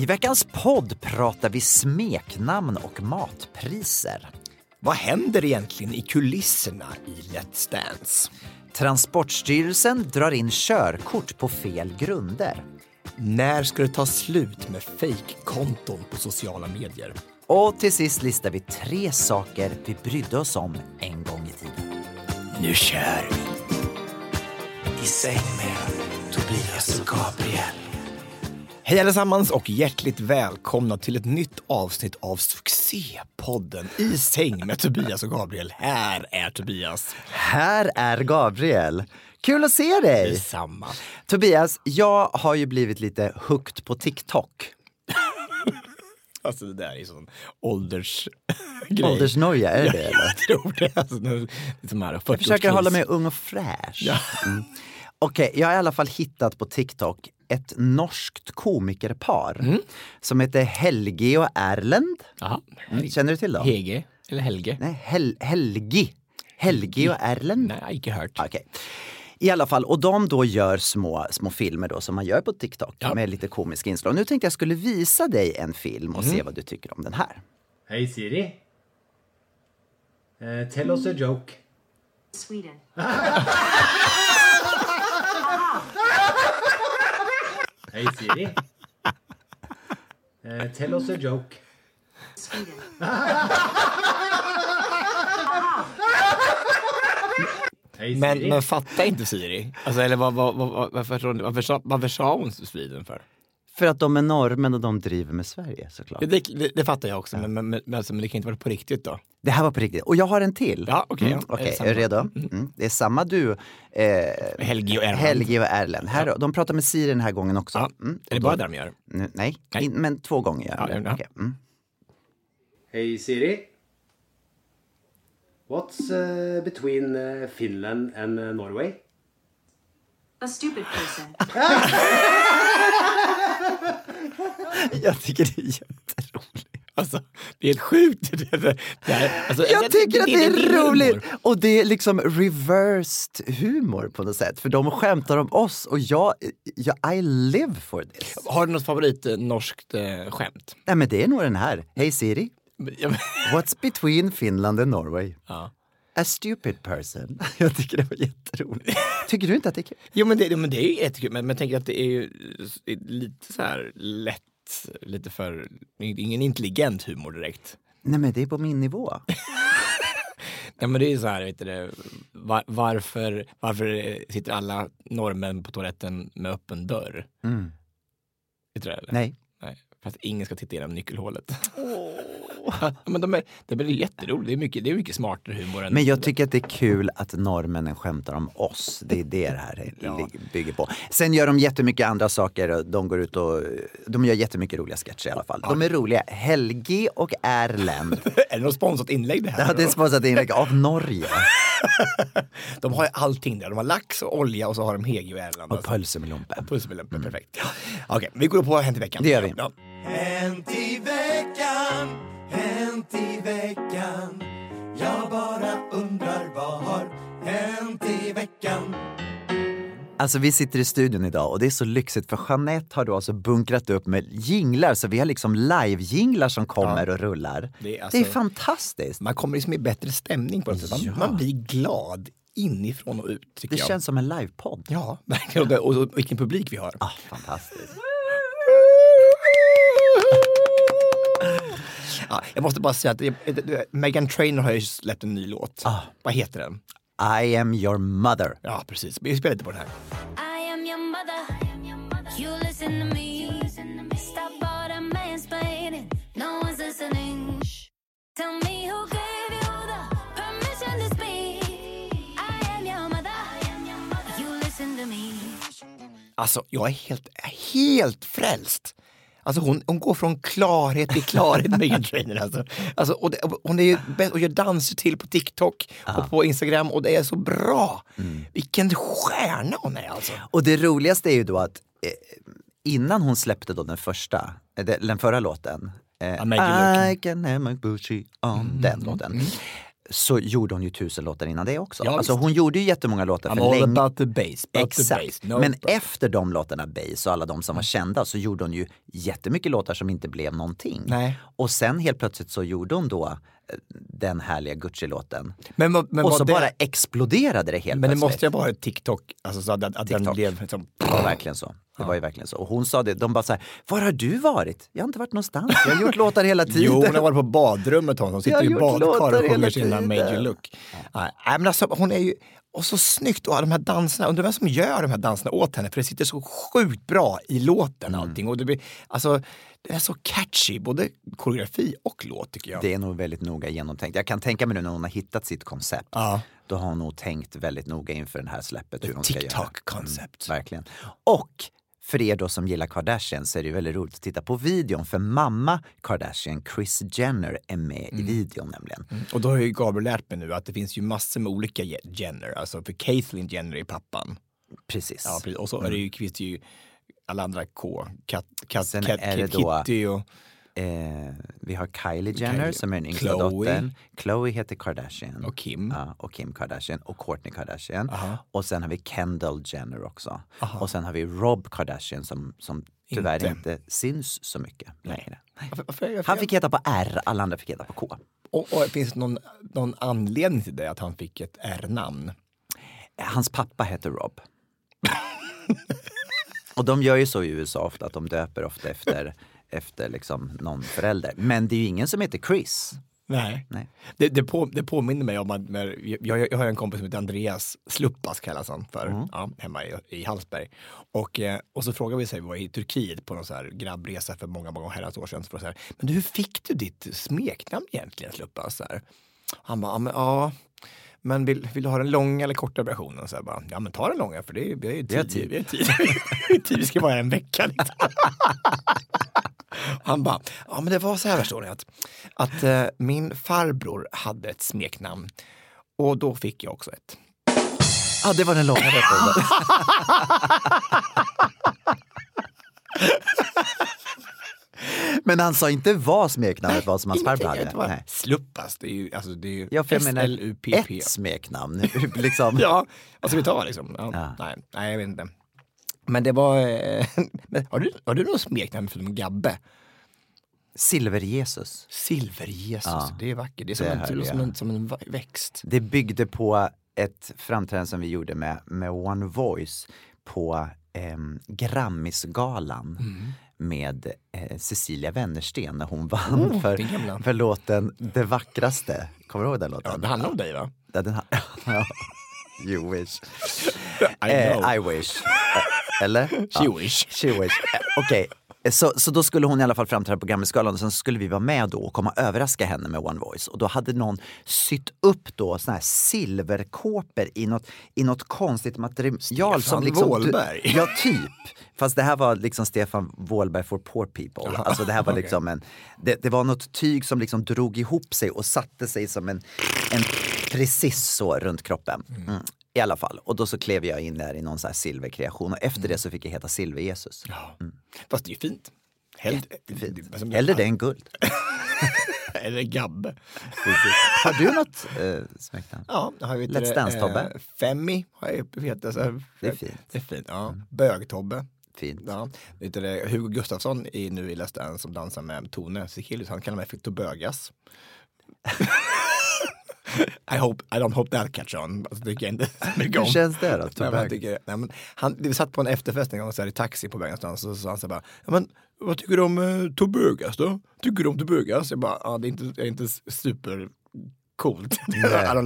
I veckans podd pratar vi smeknamn och matpriser. Vad händer egentligen i kulisserna i Let's Dance? Transportstyrelsen drar in körkort på fel grunder. När ska det ta slut med fejkkonton på sociala medier? Och till sist listar vi tre saker vi brydde oss om en gång i tiden. Nu kör vi! I säng med Tobias och Gabriel. Hej allesammans och hjärtligt välkomna till ett nytt avsnitt av succépodden I säng med Tobias och Gabriel. Här är Tobias. Här är Gabriel. Kul att se dig! Detsamma. Tobias, jag har ju blivit lite hooked på TikTok. Alltså det där är sån åldersgrej. Åldersnoja, är det det? Jag tror det. Alltså, här, Jag försöker hålla mig ung och fräsch. Ja. Mm. Okej, jag har i alla fall hittat på TikTok ett norskt komikerpar Mm. som heter Helgi och Erlend. Jaha. Mm, Känner du till dem? Hege, eller Helge? Nej, Hel Helgi. Helgi och Erlend. Nej, jag har inte hört. Okej. I alla fall, och de då gör små, små filmer då som man gör på TikTok Ja. med lite komiska inslag. Nu tänkte jag skulle visa dig en film och Mm. se vad du tycker om den här. Hey Siri. Uh, tell us a joke. Sweden. Hey Siri. Uh, tell us a joke. Sweden. Hey Men, Siri. men fattar inte Siri? Alltså, eller vad, vad, vad, varför, varför, varför, varför sa hon Sweden för? För att de är norrmän och de driver med Sverige såklart. Det, det, det fattar jag också, men, men, men, alltså, men det kan inte vara på riktigt då. Det här var på riktigt. Och jag har en till. Ja, okej, Mm, ja. okej, Är det är du redo? Mm. Det är samma du. Eh, Helgi och Erland. Helgi och Erlend. Här, De pratar med Siri den här gången också. Ja. Mm. Är det bara där de gör? Nej, Nej. In, men två gånger gör Ja, de ja. Okej, mm. Hey Siri. What's uh, between uh, Finland and uh, Norway? A stupid person. Jag tycker det är jätteroligt. Alltså, det är helt sjukt. Det, det, det här, alltså, Jag tycker att det är humor. roligt! Och det är liksom reversed humor på något sätt. För de skämtar om oss och jag, jag I live for this. Har du något favorit eh, norskt eh, skämt? Nej men det är nog den här. Hej Siri, what's between Finland and Norway? Ja. A stupid person. Jag tycker det var jätteroligt. Tycker du inte att det är kul? Jo men det, jo, men det är ju jättekul, men, men jag tänker att det är ju lite så här lätt, lite för, ingen intelligent humor direkt. Nej men det är på min nivå. Ja men det är ju så här, vet du, var, varför, varför sitter alla norrmän på toaletten med öppen dörr? Mm. Vet du det, eller? Nej. Nej. För att ingen ska titta genom nyckelhålet. Ja, men de är, det blir jätteroligt, det är mycket, det är mycket smartare humor än Men jag tycker att det är kul att norrmännen skämtar om oss. Det är det det här Ja. bygger på. Sen gör de jättemycket andra saker. De går ut och de gör jättemycket roliga sketcher i alla fall. De är roliga. Helgi och Erlend. Är det något sponsrat inlägg det här? Ja, det är sponsrat inlägg av Norge. De har ju allting där. De har lax och olja och så har de Hege och Erland. Och pölse med lumpen. Puss med lumpen, perfekt. Okej, vi går på Hänt i veckan. Det gör vi. Ja. Hänt i veckan, hänt i veckan Jag bara undrar vad har hänt i veckan Alltså vi sitter i studion idag och det är så lyxigt för Jeanette har då alltså bunkrat upp med jinglar så vi har liksom live-jinglar som kommer och rullar. Det är Det är, alltså- fantastiskt. Man kommer liksom i bättre stämning på något sätt. Man, Ja. man blir glad inifrån och ut. Det jag. känns som en livepodd. Ja, verkligen. Och, och, och vilken publik vi har. Ah, fantastiskt. Ja, jag måste bara säga att Meghan Trainor har ju släppt en ny låt. Ah. Vad heter den? I am your mother. Ja, precis. Vi spelar lite på den här. I am your mother. You listen to me. Stop all the mansplaining. No one's listening. Tell me who gave you the permission to speak. I am your mother. You listen to me. Alltså, jag är helt, helt frälst. Alltså hon, hon går från klarhet till klarhet, Meghan Trainor. Alltså. Alltså, och det, hon är bäst och gör danser till på TikTok och på Instagram och det är så bra. Mm. Vilken stjärna hon är alltså. Och det roligaste är ju då att eh, innan hon släppte då den första, eh, den förra låten, eh, I can have my Gucci on, den låten. Så gjorde hon ju tusen låtar innan det också. Ja, alltså hon gjorde ju jättemånga låtar I'm för all länge. about the bass. About the Exakt. bass. No Men problem. efter de låtarna, Bass och alla de som var kända, så gjorde hon ju jättemycket låtar som inte blev någonting. Nej. Och sen helt plötsligt så gjorde hon då den härliga Gucci-låten. Men, men och så det, bara exploderade det helt Men det plötsligt. måste ju vara TikTok, alltså så att, att den TikTok. blev liksom, Det var verkligen så. Det var ju verkligen så. Och hon sa det, de bara så här, var har du varit? Jag har inte varit någonstans, jag har gjort låtar hela tiden. Jo, hon har varit på badrummet hon. Hon sitter i badkar och sjunger sina You Look. Nej, men alltså, hon är ju och så snyggt och de här danserna, undrar vem som gör de här danserna åt henne för det sitter så sjukt bra i låten Mm. allting. Och det blir, alltså, det är så catchy, både koreografi och låt tycker jag. Det är nog väldigt noga genomtänkt. Jag kan tänka mig nu när hon har hittat sitt koncept. Ja. Då har hon nog tänkt väldigt noga inför det här släppet. Hur hon ska göra. TikTok-koncept. Mm, verkligen. Och för er då som gillar Kardashian så är det väldigt roligt att titta på videon. För mamma Kardashian, Kris Jenner, är med Mm. i videon nämligen. Och då har ju Gabriel lärt mig nu att det finns ju massor med olika Je- Jenner. Alltså för Caitlyn Jenner är pappan. Precis. Ja, precis. Och så är det ju, finns det ju alla andra K. Kat, kat, Sen kat, är det då- Kitty och... Eh, vi har Kylie Jenner Kylie. som är den yngsta dottern. Chloe heter Kardashian. Och Kim. Ja, och Kim Kardashian och Kourtney Kardashian. Aha. Och sen har vi Kendall Jenner också. Och sen har vi Rob Kardashian som, som tyvärr Inte. inte, syns så mycket längre. Varför, varför, varför, Han fick heta på R, alla andra fick heta på K. och, och finns det någon, någon anledning till det, att han fick ett R-namn? Hans pappa heter Rob. och de gör ju så i USA ofta att de döper ofta efter, efter liksom någon förälder. Men det är ju ingen som heter Chris. Nej. Nej. Det, det, på, det påminner mig om att jag, jag har en kompis som heter Andreas Sluppas kallas han för, Mm. ja, hemma i, i Hallsberg. Och, eh, och så frågade vi sig, vi var i Turkiet på någon så här grabbresa för många, många herrans år sedan. Så så här, men du, hur fick du ditt smeknamn egentligen Sluppas? Så här. Han bara, ja, men, vill, vill du ha den långa eller korta versionen? Så bara, ja men ta den långa för det är, det är Vi har tid. tid. Vi har tid. Vi har tid. Vi ska vara här en vecka. Liksom. Han bara, ja men det var så här förstår ni att, att eh, min farbror hade ett smeknamn och då fick jag också ett. Ja, ah, det var den långa versionen. Men han sa inte vad smeknamnet var som hans farbror hade? Sluppas, det är ju, alltså, det är ju Ja, S-L-U-P-P. ett smeknamn. liksom. Ja, vad ska vi ta liksom? Ja, Ja. Nej, nej, jag vet inte. Men det var, eh, men har du, har du något smeknamn förutom Gabbe? Silver-Jesus. Silver-Jesus, Ja, det är vackert. Det är som, det en, som, en, som en växt. Det byggde på ett framträdande som vi gjorde med, med One Voice på ehm, Grammisgalan Mm. Med eh, Cecilia Wennersten när hon vann för, den gamla. för låten Det vackraste. Kommer du ihåg den låten? Ja, det handlar om dig va? Ja, den ja. you wish. I Eh. I wish. Eh, Eller? She wish. She wish. Eh, Okej, så, så då skulle hon i alla fall framträda på Grammisgalan och sen skulle vi vara med då och komma och överraska henne med One Voice. Och då hade någon sytt upp då såna här silverkåpor i något, i något konstigt material. Som liksom, Wåhlberg. Ja, typ. Fast det här var liksom Stefan Wåhlberg for poor people. Alltså det här var okej. liksom en, det, det var något tyg som liksom drog ihop sig och satte sig som en, en precis så runt kroppen. Mm. I alla fall. Och då så klev jag in där i någon sån här silverkreation och efter det så fick jag heta Silver-Jesus. Ja. Fast det är ju fint. Hell, Fint. Alltså, Hellre det än guld. Eller Gabbe. Har du något eh, smeknamn? Ja, jag har ju Let's Dance-Tobbe. Eh, Femmi har jag hetat. Så Det är fint. Det är fint, ja. Bög-Tobbe. Fint. Ja. Vet du Hugo Gustafsson är nu i Let's Dance som dansar med Tone Sekelius. Han kallar mig för Tobögas. I, hope, I don't hope that catch on. Alltså, tycker jag inte Hur känns det då? Nej, men jag tycker, nej, men han, vi satt på en efterfest en gång så här, i taxi på väg någonstans och så sa han så här bara, ja, men, vad tycker du om uh, Tobugas då? Tycker du om Tobugas? Jag bara, ja det är inte, det är inte super coolt.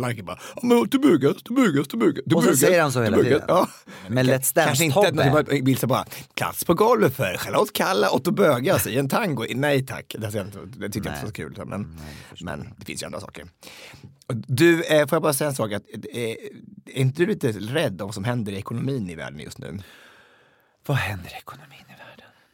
Like it. Bara, ja, men Tobugas, Tobugas, Tobugas. Och så säger han så hela Tobugas." tiden. Ja. Men Let's Kanske Dance-Tobbe. så bara, plats på golvet för Charlotte Kalla och Tobugas i en tango. Nej tack, det, det tyckte jag inte var så kul. Men, men det finns ju andra saker. Du, eh, får jag bara säga en sak? Att, eh, är inte du lite rädd om vad som händer i ekonomin i världen just nu? Vad händer i ekonomin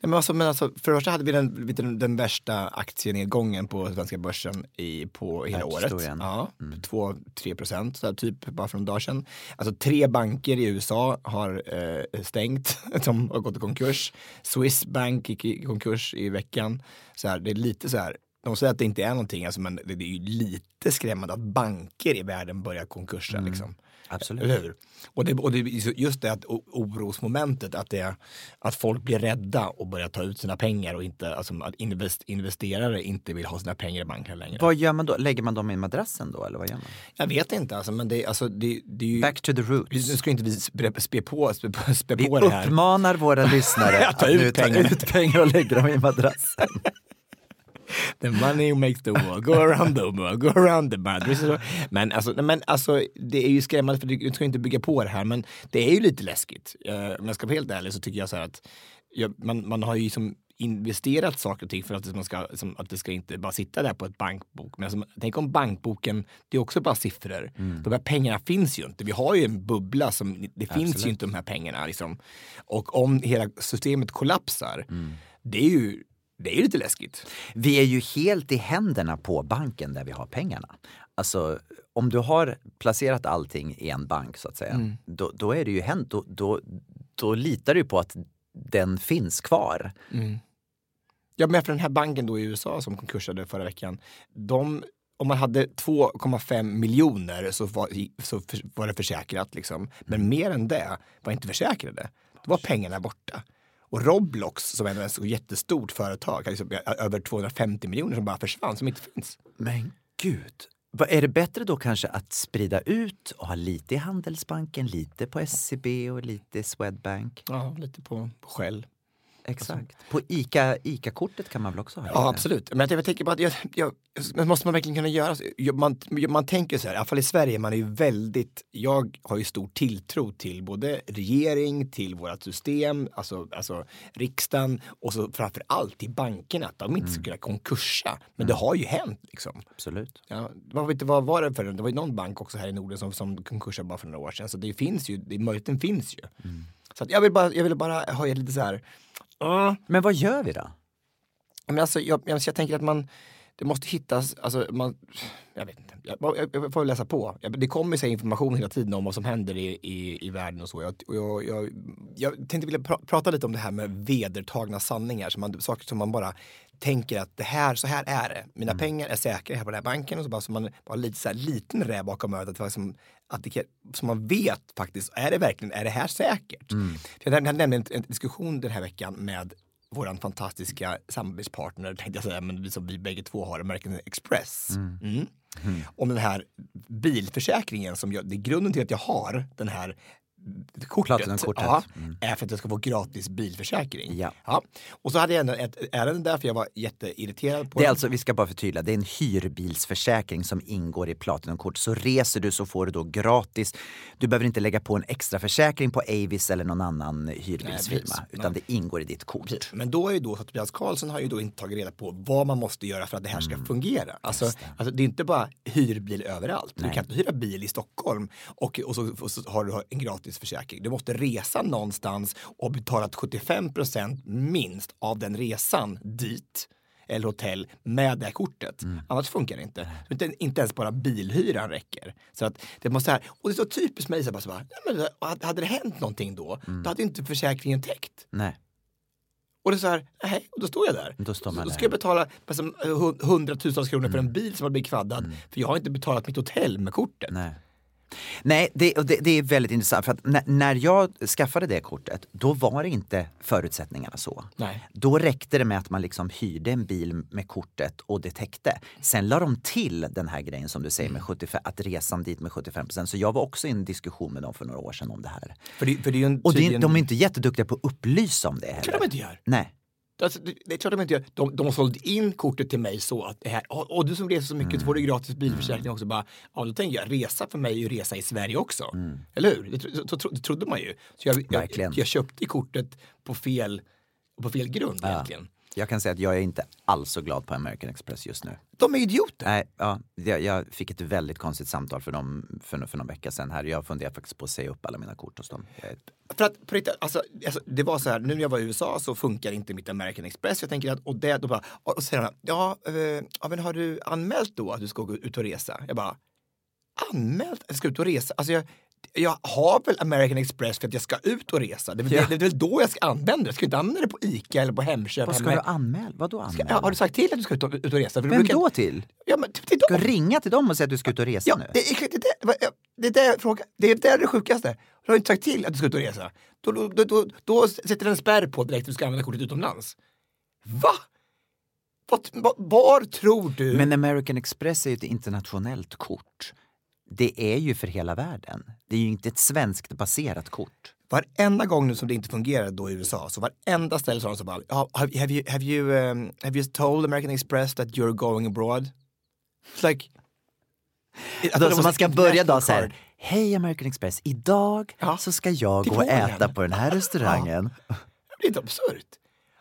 men alltså, men alltså, för det första hade vi den, den, den värsta aktienedgången på svenska börsen i, på hela året. Ja, 2-3 procent, så här, typ bara för några dagar sedan. Alltså tre banker i USA har eh, stängt, som har gått i konkurs. Swiss Bank gick i konkurs i veckan. Så här, det är lite så här, de säger att det inte är någonting, alltså, men det, är ju lite skrämmande att banker i världen börjar konkursa. Liksom. Absolut. Eller hur? Och det, och det just det att orosmomentet, att, det, att folk blir rädda och börjar ta ut sina pengar och inte, alltså att invest, investerare inte vill ha sina pengar i banken längre. Vad gör man då? Lägger man dem i madrassen då eller vad gör man? Jag vet inte alltså, men det, alltså, det, det är ju... Back to the Nu roots. ska inte vi spä, spä på, spä, spä Vi på det här. uppmanar våra lyssnare Att ta att ut nu ta ut pengar och lägga dem i madrassen. The money makes the world go around the world, go around the mattress. Men alltså, men alltså, det är ju skrämmande för du ska inte bygga på det här, men det är ju lite läskigt. Eh, Om jag ska vara helt ärlig så tycker jag så här att jag, man, man har ju som investerat saker och ting för att det, man ska, att det ska inte bara sitta där på ett bankbok. Men alltså, tänk om bankboken, det är också bara siffror. De här pengarna finns ju inte. Vi har ju en bubbla som, det finns ju inte de här pengarna. Liksom. Och om hela systemet kollapsar, det är ju det är ju lite läskigt. Vi är ju helt i händerna på banken där vi har pengarna. Alltså om du har placerat allting i en bank så att säga, Mm. då, då är det ju hänt, då, då, då litar du på att den finns kvar. Ja, men för den här banken då i USA som konkursade förra veckan, de, om man hade 2,5 miljoner så var, så var det försäkrat. Liksom. Men mer än det var inte försäkrade. Då var pengarna borta. Och Roblox som är ett så jättestort företag, liksom över 250 miljoner som bara försvann, som inte finns. Men gud, vad är det bättre då kanske att sprida ut och ha lite i Handelsbanken, lite på SCB och lite Swedbank? Ja, lite på, på Shell. Exakt. På ICA, ICA-kortet kan man väl också ha? Ja, absolut. Men jag tänker bara att jag, jag, men måste man verkligen kunna göra så? Jag- Man, man tänker så här, i alla fall i Sverige, man är ju väldigt, jag har ju stor tilltro till både regering, till vårt system, alltså, alltså riksdagen och så framför allt till bankerna, att de inte ska kunna konkursa. Men det har ju hänt liksom. Absolut. Ja, vad, vet vad var det för Det var ju någon bank också här i Norden som, som konkursade bara för några år sedan. Så det finns ju, möjligheten finns ju. Så att jag vill bara, jag vill bara ha lite så här, "Åh, Men vad gör vi då? men alltså, jag, jag, jag tänker att man, det måste hittas, alltså, man, jag vet inte, jag, jag, får läsa på. Det kommer sig information hela tiden om vad som händer i, i, i världen och så. Jag, jag, jag, jag tänkte vilja pra, prata lite om det här med vedertagna sanningar, som man, saker som man bara tänker att det här, så här är det. Mina pengar är säkra här på den här banken och så bara så man bara lite så här liten räv bakom örat. Att liksom, att det, så man vet faktiskt, är det verkligen, är det här säkert? För jag hade nämligen en, en diskussion den här veckan med våran fantastiska samarbetspartner, tänkte jag säga, men som vi bägge två har, American Express. Mm. Om den här bilförsäkringen som jag, det är grunden till att jag har den här kortet, Platinumkortet. ja, är för att jag ska få gratis bilförsäkring. Ja. Och så hade jag ändå ett ärende där för jag var jätteirriterad på Det är den. alltså, vi ska bara förtydliga, det är en hyrbilsförsäkring som ingår i Platinumkort. Så reser du så får du då gratis. Du behöver inte lägga på en extra försäkring på Avis eller någon annan hyrbilsfirma. precis. utan det ingår i ditt kort. Men då är ju då så att Tobias Karlsson har ju då inte tagit reda på vad man måste göra för att det här ska fungera. Alltså det. alltså det är inte bara hyrbil överallt. Du kan inte hyra bil i Stockholm och, och, så, och så har du en gratis försäkring. Du måste resa någonstans och betalat 75% minst av den resan dit eller hotell med det här kortet. Annars funkar det inte. inte. Inte ens bara bilhyran räcker. Så att det måste här, och det är så typiskt mig, så bara, så bara, nej, men, hade det hänt någonting då, då hade inte försäkringen täckt. Nej. Och det är så här, nej, och då står jag där. Då står man så, där. ska jag betala alltså, hu- hundratusentals kronor för en bil som har blivit kvaddad. För jag har inte betalat mitt hotell med kortet. Nej. Nej, det, det, det är väldigt intressant för att när, jag skaffade det kortet, då var det inte förutsättningarna så. Nej. Då räckte det med att man liksom hyrde en bil med kortet och det täckte. Sen la de till den här grejen som du säger med 75, att resan dit med 75% Så jag var också i en diskussion med dem för några år sedan om det här. För det, för det är en, Och det, tydligen- de är inte jätteduktiga på att upplysa om det Det heller. tror de inte gör. Nej. Alltså, det, det är klart de inte gör. De, de har sålt in kortet till mig så att det här, och du som reser så mycket så får du gratis bilförsäkring också. Bara, ja, då tänker jag, resa för mig är ju resa i Sverige också. Eller hur? Det, tro- det trodde man ju. Så jag, jag, Verkligen. jag köpte kortet på fel, på fel grund egentligen. Jag kan säga att jag är inte alls så glad på American Express just nu. De är idioter. Nej, ja, jag, jag fick ett väldigt konstigt samtal för, dem, för, för någon vecka sedan här. Jag funderar faktiskt på att säga upp alla mina kort hos dem. Jag För att på riktigt, alltså, alltså, det var så här, nu när jag var i USA så funkar inte mitt American Express. Jag tänker att, och det, då bara, och, och säger han, ja, eh, ja, men har du anmält då att du ska gå ut och resa? Jag bara, anmält? Jag ska ut och resa? Alltså jag, jag har väl American Express för att jag ska ut och resa. Det är, väl- Ja. det, det är väl då jag ska använda det. Jag ska inte använda det på ICA eller på Hemköp. Vad ska hemma. du anmäla? Vadå Ska, anmäla? ja, har du sagt till att du ska ut och, ut och resa? För Vem brukar- då till? Ja, men till, till Ska du ringa till dem och säga att du ska ut och resa Ja, nu? det, är, det, det, det, det, jag frågar. det det är det sjukaste. Du har inte sagt till att du ska ut och resa. Då, då, då, då, då sätter den en spärr på direkt att du ska använda kortet utomlands. Va? Vad, var tror du? Men American Express är ju ett internationellt kort. Det är ju för hela världen. Det är ju inte ett svenskt baserat kort. Varenda gång nu som det inte fungerar då i USA, så varenda ställe sa de så bara, "Ja, have, have, you, have, you, um, have you told American Express that you're going abroad? It's like... Alltså was man ska börja då så här. Hej American Express, idag Ja. så ska jag gå och äta på den här restaurangen. Det är inte absurt.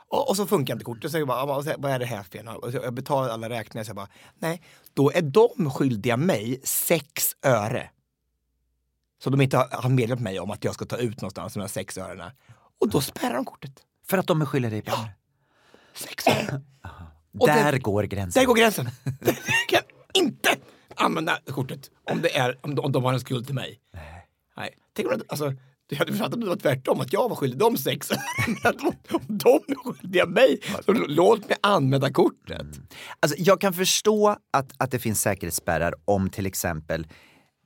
Och, och så funkar inte kortet. Så jag bara, vad är det här för fel? Jag betalar alla räkningar. Så jag bara, nej, då är de skyldiga mig sex öre. Så de inte har, har meddelat mig om att jag ska ta ut någonstans de här sex örena. Och då spärrar de kortet. För att de är skyldiga dig pengar. Sex öre. Där det- går gränsen. Där går gränsen. Jag kan inte använda kortet om, det är, om, de, om de har en skuld till mig. Nej. Tänk om alltså, jag hade förstått att det var tvärtom, att jag var skyldig dem sex. Om, de är skyldiga mig, så låt mig använda kortet. Mm. Alltså, jag kan förstå att, att det finns säkerhetsspärrar om till exempel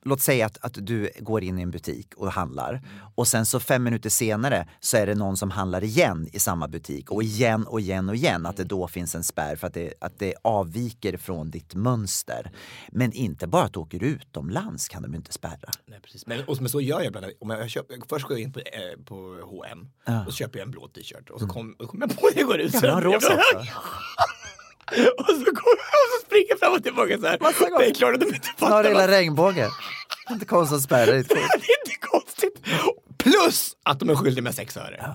Låt säga att, att du går in i en butik och handlar och sen så fem minuter senare så är det någon som handlar igen i samma butik och igen och igen och igen att det då finns en spärr för att det, att det avviker från ditt mönster. Men inte bara att du åker utomlands kan de inte spärra. Nej, precis. Men, och, men så gör jag ibland. Om jag köper, först går jag in på, eh, på H&M och så köper jag en blå t-shirt och så kommer kom jag på jag går ut Ja, rosa också. och, så går, och så springer jag fram och tillbaka så här. Massa gånger. Det är klart att de inte fattar. hela vad- regnbågen. Det är inte konstigt att spärra ditt kort. Det är inte konstigt. Plus att de är skyldiga med sex öre.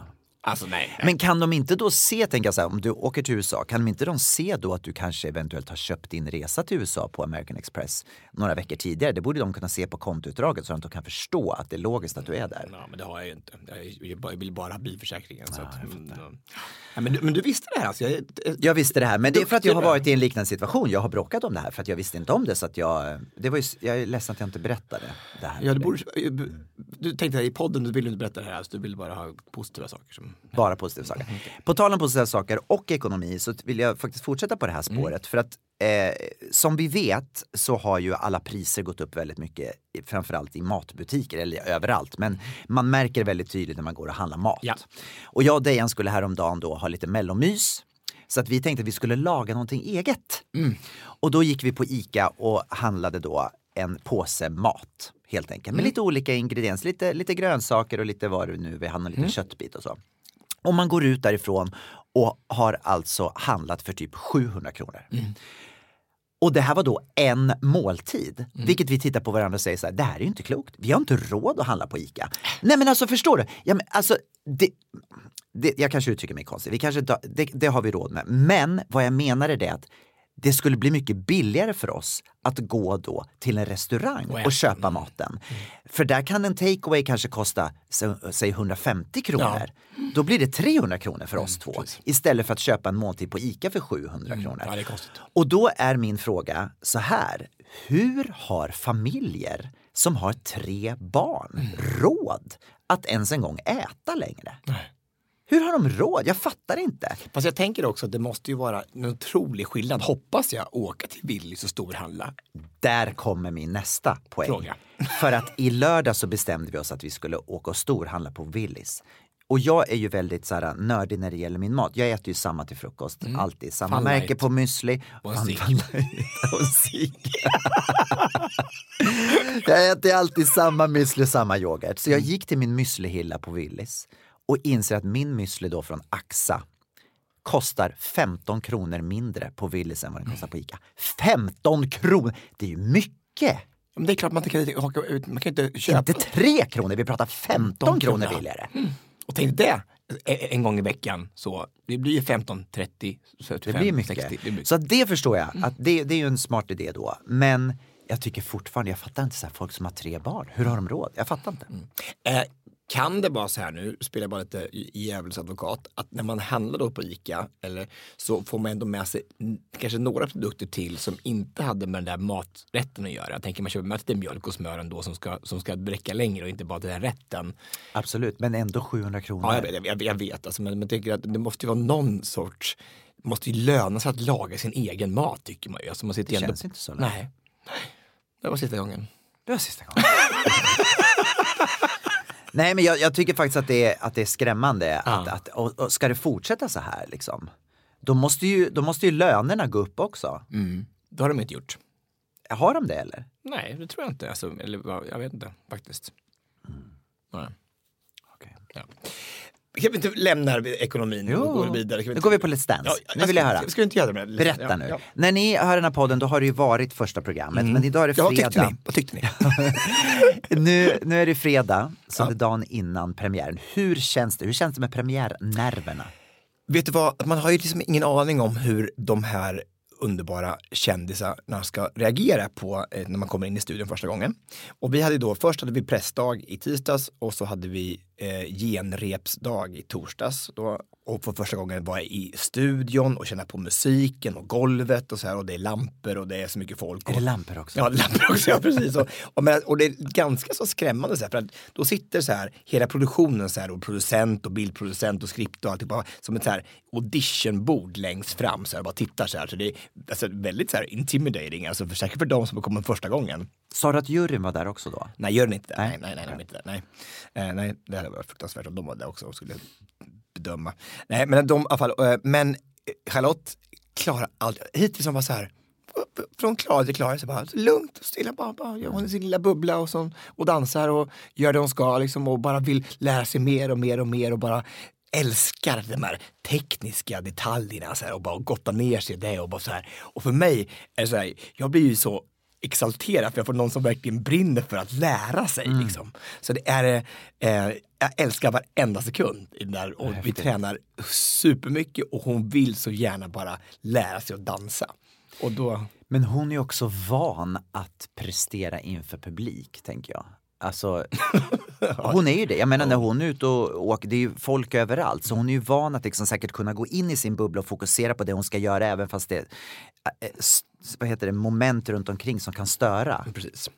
Alltså nej. nej. Men kan de inte då se, tänker jag så här, om du åker till USA, kan de inte de se då att du kanske eventuellt har köpt din resa till USA på American Express några veckor tidigare? Det borde de kunna se på kontoutdraget så att de kan förstå att det är logiskt att du är där. Ja, men det har jag ju inte. Jag, vill bara ha bilförsäkringen. Så att, mm, ja, men, du, men du visste det här alltså? Jag, Jag visste det här, men det är för att jag har varit i en liknande situation. Jag har bråkat om det här för att jag visste inte om det. Så att jag, det var ju, jag är ledsen att jag inte berättade det här. ja, du, borde, du tänkte i podden, du ville inte berätta det här, alltså, du ville bara ha positiva saker. Som, Bara positiva saker. På tal om positiva saker och ekonomi så vill jag faktiskt fortsätta på det här spåret. För att eh, som vi vet så har ju alla priser gått upp väldigt mycket, framförallt i matbutiker, eller överallt. Men man märker väldigt tydligt när man går och handlar mat. Ja. Och jag och Dejan skulle häromdagen då ha lite mellomys. Så att vi tänkte att vi skulle laga någonting eget. Och då gick vi på ICA och handlade då en påse mat. Helt enkelt. Med lite olika ingredienser, lite, lite grönsaker och lite vad det nu vi hade en liten köttbit och så. Och man går ut därifrån och har alltså handlat för typ 700 kronor. Och det här var då en måltid. Vilket vi tittar på varandra och säger så här, det här är ju inte klokt. Vi har inte råd att handla på ICA. Nej men alltså förstår du? Ja, men alltså, det, det, jag kanske uttrycker mig konstigt, vi kanske, det, det har vi råd med. Men vad jag menar är det att det skulle bli mycket billigare för oss att gå då till en restaurang Och köpa maten. För där kan en takeaway kanske kosta sä- säg 150 kronor. Då blir det 300 kronor för oss två istället för att köpa en måltid på ICA för 700 kronor. ja. Och då är min fråga så här. Hur har familjer som har tre barn råd att ens en gång äta längre? Hur har de råd? Jag fattar inte. Fast jag tänker också att det måste ju vara en otrolig skillnad, hoppas jag, åka till Willys och storhandla. Där kommer min nästa poäng. Fråga. För att i lördag så bestämde vi oss att vi skulle åka och storhandla på Willys. Och jag är ju väldigt så här, nördig när det gäller min mat. Jag äter ju samma till frukost, alltid. Samma Fun märke Light. på müsli. Och jag äter alltid samma müsli och samma yoghurt. Så jag gick till min müslihylla på Willys och inser att min müsli då från Axa kostar 15 kronor mindre på Willys än vad den kostar på Ica. 15 kronor! Det är ju mycket! Men det är klart man inte kan haka ut, man kan inte köpa. Inte 3 kronor, vi pratar 15 kronor billigare. Och tänk det, e- en gång i veckan så, det blir ju 15, 30, 35, Det blir mycket. 60. Det blir Så det förstår jag, att det, det är ju en smart idé då. Men jag tycker fortfarande, jag fattar inte så här, folk som har tre barn, hur har de råd? Jag fattar inte. Eh, kan det vara så här nu, spelar jag bara lite djävulens advokat, att när man handlar då på ICA eller, så får man ändå med sig kanske några produkter till som inte hade med den där maträtten att göra. Jag tänker man köper med lite mjölk och smör ändå som ska, som ska räcka längre och inte bara den här rätten. Absolut, men ändå 700 kronor. Ja, jag vet, jag, jag vet alltså, men, jag tycker att det måste ju vara någon sorts, det måste ju löna sig att laga sin egen mat tycker man ju. Alltså, man sitter Det ändå, känns inte så lätt. Nej. Det var sista gången. Det var sista gången. Nej men jag, jag tycker faktiskt att det är, att det är skrämmande. Att, att, och, och ska det fortsätta så här liksom, då måste, ju, då måste ju lönerna gå upp också. Mm. Det har de inte gjort. Har de det eller? Nej, det tror jag inte. Alltså, eller, jag vet inte faktiskt. Nej. Okej. Ja. Kan vi inte lämna ekonomin och gå vidare? Kan Nu inte- går vi på Let's Dance. Ja, nu vill jag höra. Ska vi inte göra det? Berätta ja, nu. Ja. När ni hör den här podden då har det ju varit första programmet men idag är det Ja, vad tyckte fredag. Vad tyckte ni? nu, nu är det fredag, det är dagen innan premiären. Hur känns det? Hur känns det med premiärnerverna? Vet du vad, man har ju liksom ingen aning om hur de här underbara kändisarna ska reagera på eh, när man kommer in i studion första gången. Och vi hade då, först hade vi pressdag i tisdags och så hade vi eh, genrepsdag i torsdags. Då, och för första gången var jag i studion och känna på musiken och golvet och så här och det är lampor och det är så mycket folk. Är det och, lampor också? Ja, lampor också, ja precis. Och, och, men, och det är ganska så skrämmande så här, för att då sitter så här hela produktionen så här och producent och bildproducent och skript och alltihopa som ett så här auditionbord längst fram så här, bara tittar så här. Så det är alltså, väldigt så här intimidating, alltså för, säkert för de som kommer första gången. Sa du att juryn var där också då? Nej, den inte det. Nej. Nej, nej, nej, inte det. Nej. Eh, nej, det hade varit fruktansvärt om de var där också och skulle bedöma. Nej, men de i alla fall, eh, men Charlotte klarar allt. Hittills som var så här, från klar till klar, så bara så lugnt och stilla, bara, bara gör hon sin lilla bubbla och, så, och dansar och gör det hon ska liksom och bara vill lära sig mer och mer och mer och bara älskar de här tekniska detaljerna så här, och bara gotta ner sig i det och bara så här. Och för mig är det så här, jag blir ju så exalterad för jag får någon som verkligen brinner för att lära sig. Liksom. Så det är, eh, jag älskar varenda sekund i den där och vi tränar supermycket och hon vill så gärna bara lära sig att dansa. Och då, Men hon är också van att prestera inför publik, tänker jag. Alltså, hon är ju det. Jag menar när hon är ute och åker, det är ju folk överallt. Så hon är ju van att liksom säkert kunna gå in i sin bubbla och fokusera på det hon ska göra även fast det är s- vad heter det, moment runt omkring som kan störa. precis.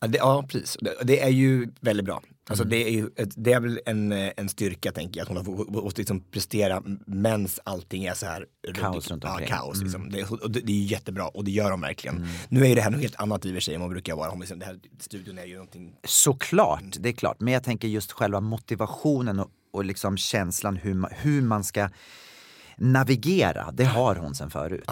Ja, det, ja, precis. Det, det är ju väldigt bra. Alltså det, är ju, ett- det är väl en, eh, en styrka tänker jag, att hon har fått- liksom prestera mens allting är så här Kaos runt ja, omkring. kaos liksom. det, är- och det, det är jättebra och det gör de verkligen. Nu är ju det här något helt annat i och för sig än vad det brukar vara. Om liksom, det här studion är ju någonting Såklart, det är klart. Men jag tänker just själva motivationen och, och liksom känslan hur man, hur man ska navigera, det har hon sen förut.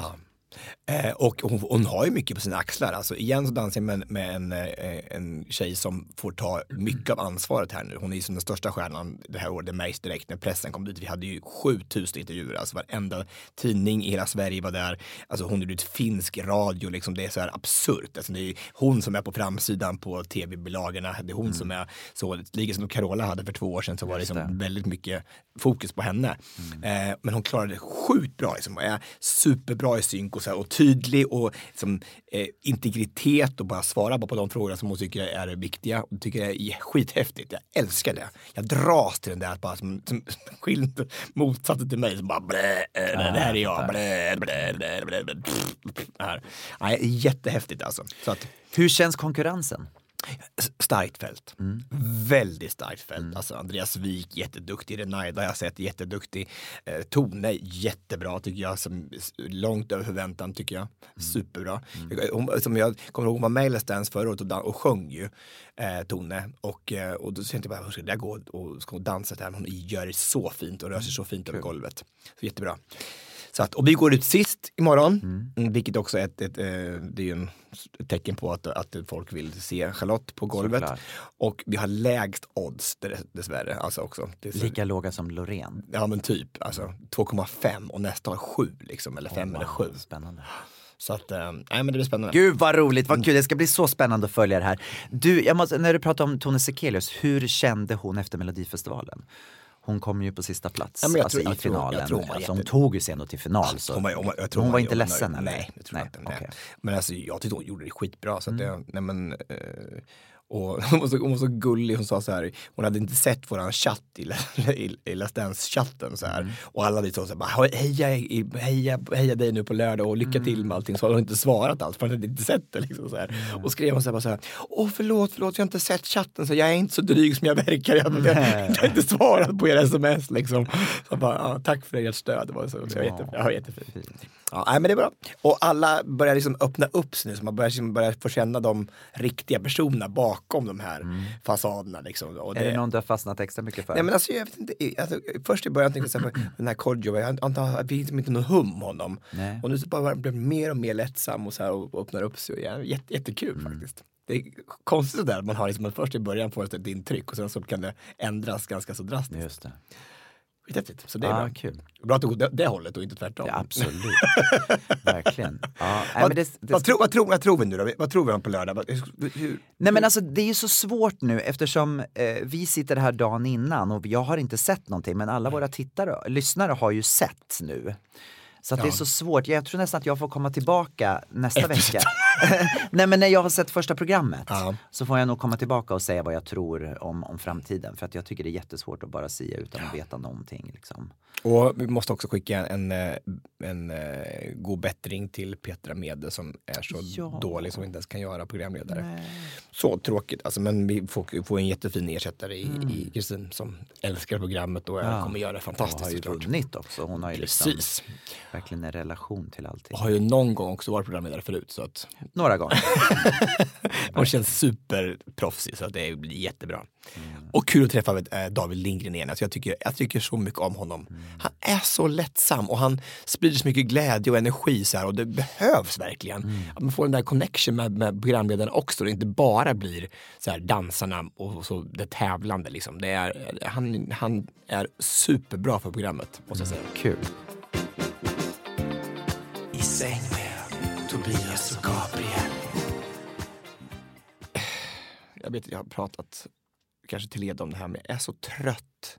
Eh, och hon, hon har ju mycket på sina axlar. Alltså, igen så dansar jag med, med en, eh, en tjej som får ta mycket av ansvaret här nu. Hon är ju som den största stjärnan det här året. Det märks direkt när pressen kom dit. Vi hade ju 7000 intervjuer. Alltså varenda tidning i hela Sverige var där. Alltså hon gjorde ut finsk radio. Liksom. Det är så här absurt. Alltså, det är hon som är på framsidan på tv-bilagorna. Det är hon som är så. Lika som Carola hade för två år sedan så var det, liksom väldigt mycket fokus på henne. Eh, men hon klarade det sjukt bra. Liksom, är superbra i synk och, så här, och tydlig och liksom, eh, integritet och bara svara bara på de frågorna som hon tycker är viktiga. Och tycker det är skithäftigt. Jag älskar det. Jag dras till den där att bara som, som skild motsatsen till mig som bara blä, eh, det här är jag. Blä, blä, blä, blä, blä, blä, här. Jättehäftigt alltså. Så att, Hur känns konkurrensen? Starkt fält. Väldigt starkt fält. Alltså Andreas Wik, jätteduktig. Renaida har jag sett, jätteduktig. Eh, Tone, jättebra tycker jag. Som, långt över förväntan tycker jag. Superbra. Jag, hon, som jag kommer ihåg, hon var med i Let's Dance förra året och, och sjöng ju, eh, Tone. Och, eh, och då tänkte jag bara, hur ska det gå? Och ska hon dansa där? Hon gör det så fint och rör sig så fint över golvet. Så jättebra. Så att, och vi går ut sist imorgon, mm. vilket också är ett, ett, eh, det är en ett tecken på att, att folk vill se Charlotte på golvet. Såklart. Och vi har lägst odds dess- dessvärre. Alltså också. Lika låga som Loreen. Ja men typ, alltså 2,5 och nästa har 7 liksom, eller 5 eller 7. Spännande. Så att, eh, nej men det blir spännande. Gud vad roligt, vad kul. Det ska bli så spännande att följa det här. Du, måste, när du pratar om Tone Sekelius, hur kände hon efter Melodifestivalen? Hon kom ju på sista plats Ja, jag alltså, tror- i jag tror- jag finalen. tror var alltså, hon tog ju sig ändå till final. Så. Hon var, hon jag tror hon var inte ledsen eller? Nej, det tror jag Nej, inte. Nej. okej. Men alltså, jag tyckte hon gjorde det skitbra. Så att det, nej, men, eh, och hon, var så, hon var så gullig, hon sa så här, hon hade inte sett våran chatt i, i, i Let's Dance-chatten så här. Och alla lite så här, heja, heja, heja dig nu på lördag och lycka till med allting. Så hade hon inte svarat alls för hon hade inte sett det. Liksom, så här. Och skrev hon så här, så här, åh förlåt, förlåt, jag har inte sett chatten, så jag är inte så dryg som jag verkar. Jag, jag, jag har inte svarat på era sms liksom. Så bara, ja, tack för ert stöd, det var så, så jätte, ja, jättefint. Ja, nej, men det är bra. Och alla börjar liksom öppna upp sig nu, så man börjar, liksom börjar få känna de riktiga personerna bakom de här fasaderna. Liksom. Och Är det någon du har fastnat extra mycket för? Nej men alltså jag vet inte, alltså, först i början tänkte jag den här Kodjo, jag antar att det finns inte någon hum om honom. Nej. Och nu så bara blir det mer och mer lättsam och, så här, och öppnar upp sig. Och jätte, jättekul Mm. faktiskt. Det är konstigt sådär att man har liksom först i början får ett intryck och sen så kan det ändras ganska så drastiskt. Just det. Skithäftigt. Så det är Ja, bra. kul. Bra att det går det, det hållet och inte tvärtom. Ja, absolut. Verkligen. Ja, nej, men Vad, det, det vad, tror, vad, tror, vad tror vi nu då? Vad tror vi om på lördag? Hur, hur, Nej men alltså det är ju så svårt nu eftersom eh, vi sitter här dagen innan och jag har inte sett någonting men alla våra tittare, lyssnare har ju sett nu. Så att det är så svårt, jag tror nästan att jag får komma tillbaka nästa vecka. Nej men när jag har sett första programmet Ja. så får jag nog komma tillbaka och säga vad jag tror om, om framtiden. För att jag tycker det är jättesvårt att bara sia utan att veta någonting. Liksom. Och vi måste också skicka en, eh, en, eh, god bättring till Petra Mede som är så Ja. dålig som inte ens kan göra programledare. Så tråkigt, alltså, men vi får, får en jättefin ersättare i i Kristin som älskar programmet och Ja. kommer göra det fantastiskt har ju vunnit också. Hon har ju liksom Precis. Verkligen en relation till allting. Och har ju någon gång också varit programledare förut så att Några gånger. hon känns superproffsig så det blir jättebra. Mm. Och kul att träffa eh, David Lindgren igen. Alltså jag, tycker, jag tycker så mycket om honom. Mm. Han är så lättsam och han sprider så mycket glädje och energi så här, och det behövs verkligen. Mm. Att man får den där connection med, med programledarna också. Det inte bara blir så här, dansarna och så det tävlande. Liksom. Det är, han, han är superbra för programmet måste jag säga. Kul. Säng med Tobias och Gabriel. jag vet jag har pratat kanske till led om det här men jag är så trött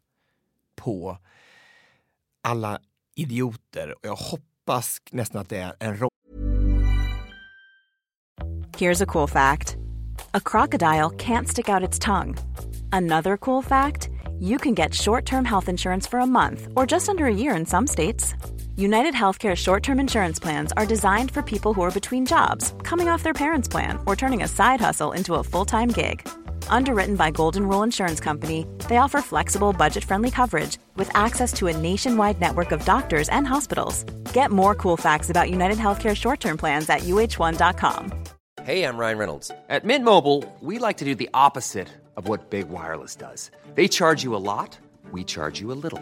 på alla idioter och jag hoppas nästan att det är en roll Here's a cool fact a crocodile can't stick out its tongue. Another cool fact you can get short term health insurance for a month or just under a year in some states. United Healthcare short term insurance plans are designed for people who are between jobs, coming off their parents' plan, or turning a side hustle into a full time gig. Underwritten by Golden Rule Insurance Company, they offer flexible, budget friendly coverage with access to a nationwide network of doctors and hospitals. Get more cool facts about United Healthcare short term plans at uh1.com. Hey, I'm Ryan Reynolds. At Mint Mobile, we like to do the opposite of what Big Wireless does. They charge you a lot, we charge you a little.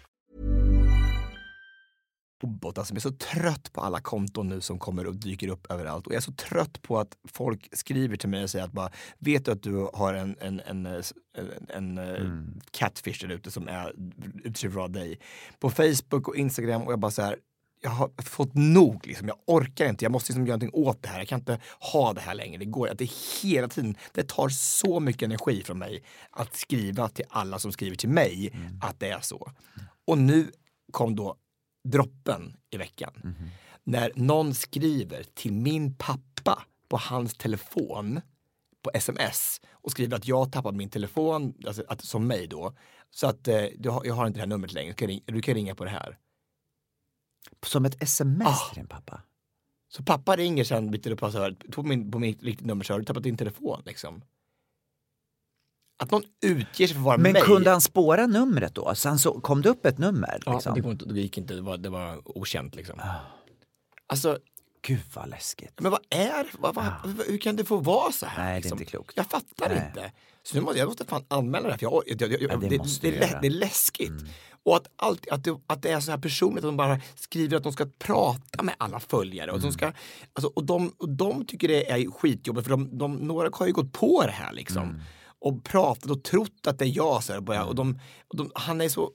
På. Alltså, jag är så trött på alla konton nu som kommer och dyker upp överallt. Och jag är så trött på att folk skriver till mig och säger att bara, vet du att du har en, en, en, en, en mm. catfish där ute som är ute av dig. På Facebook och Instagram och jag bara så här, jag har fått nog. Liksom. Jag orkar inte. Jag måste liksom göra någonting åt det här. Jag kan inte ha det här längre. Det går att det hela tiden. Det tar så mycket energi från mig att skriva till alla som skriver till mig mm. att det är så. Och nu kom då droppen i veckan. Mm. När någon skriver till min pappa på hans telefon på sms och skriver att jag tappat min telefon, alltså att, som mig då. Så att eh, har, jag har inte det här numret längre, du kan, ringa, du kan ringa på det här. Som ett sms ah. till din pappa? Så pappa ringer sen uppe och så på, min, på mitt riktigt nummer så har du tappat din telefon liksom. Att någon utger sig för att vara Men mig. kunde han spåra numret då? Så han så, kom det upp ett nummer? Ja, liksom? det, kom, det gick inte, det var, det var okänt liksom. Ah. Alltså, Gud vad läskigt. Men vad är vad, vad, ah. Hur kan det få vara så här? Nej, liksom? det är inte klokt. Jag fattar Nej. inte. Så nu måste, jag måste fan anmäla det här, för jag, jag, jag, Ja, det det, det, göra. det är läskigt. Mm. Och att, allt, att, det, att det är så här personligt att de bara skriver att de ska prata med alla följare. Och, Mm. de, ska, alltså, och, de, och de tycker det är skitjobbigt för de, de, några har ju gått på det här liksom. Mm. Och pratat och trott att det är jag. Så här, bara, och de, och de, han är så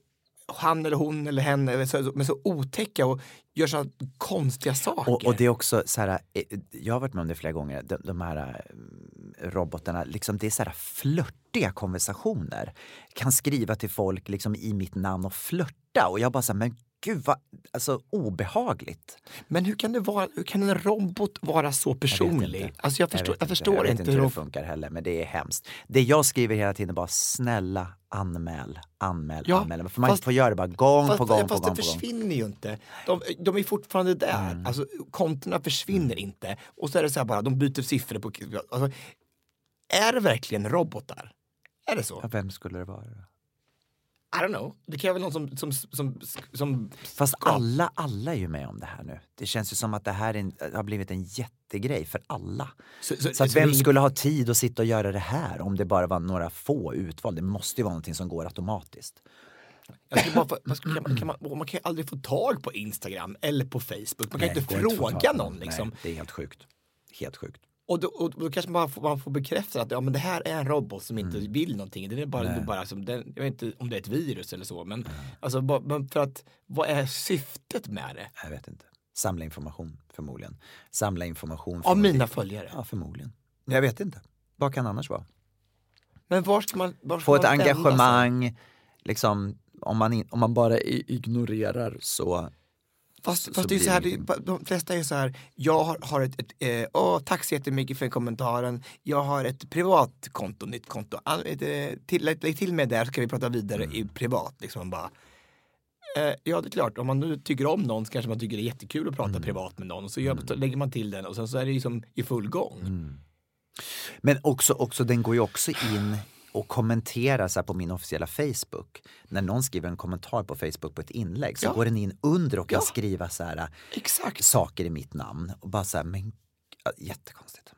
han eller hon eller hen är så otäcka och gör så konstiga saker. Och, och det är också så här, eh, jag har varit med om det flera gånger, de, de här eh, robotarna, liksom det är så här flörtiga konversationer. Kan skriva till folk liksom i mitt namn och flörta och jag bara så här, men gud vad alltså, obehagligt. Men hur kan, det vara, hur kan en robot vara så personlig? Jag inte. alltså jag förstår, jag vet förstår jag vet inte inte hur hur de det funkar heller, men det är hemskt. Det jag skriver hela tiden är bara snälla anmäl, anmäl, Ja, anmäl. För man fast- får göra det bara gång Fast, på gång fast på det gång på gång. försvinner ju inte. De, de är fortfarande där. Mm. Alltså, kontona försvinner inte. Och så är det så här bara, de byter siffror på... Alltså, är det verkligen robotar? Är det så? Ja, vem skulle det vara? I don't know. Det kan vara någon som... som, som, som Fast alla, alla är ju med om det här nu. Det känns ju som att det här är en, har blivit en jättegrej för alla. Så, Så, att så vem det skulle ha tid att sitta och göra det här om det bara var några få utval? Det måste ju vara någonting som går automatiskt. Bara, man, skulle, kan man, kan man, man kan ju aldrig få tag på Instagram eller på Facebook. Man kan Nej, inte att fråga någon. Liksom. Nej, det är helt sjukt. Helt sjukt. Och då, och då kanske man får, man får bekräfta att ja, men det här är en robot som inte vill någonting. Det är bara, det bara som, den, jag vet inte om det är ett virus eller så. Men, alltså, bara, för att, vad är syftet med det? Jag vet inte. Samla information förmodligen. Samla information. Av mina följare? Ja, förmodligen. Jag vet inte. Vad kan annars vara? Men var ska man, var ska Få ett man sig? engagemang. Liksom, om, man in, om man bara ignorerar så... Fast, fast det är så här, det de flesta är så här, jag har, har ett, ett eh, åh, tack så jättemycket för kommentaren, jag har ett privat konto, nytt konto, All, ett, eh, till, lägg till med där så ska vi prata vidare Mm. i privat. Liksom bara, eh, ja det är klart, om man nu tycker om någon så kanske man tycker det är jättekul att prata Mm. privat med någon och så, gör, så lägger man till den och sen så är det liksom i full gång. Mm. Men också, också, den går ju också in och kommenterar så här på min officiella Facebook. När någon skriver en kommentar på Facebook på ett inlägg så Ja. går den in under och kan Ja. skriva så här, Exakt. saker i mitt namn. Och bara så här, men jättekonstigt.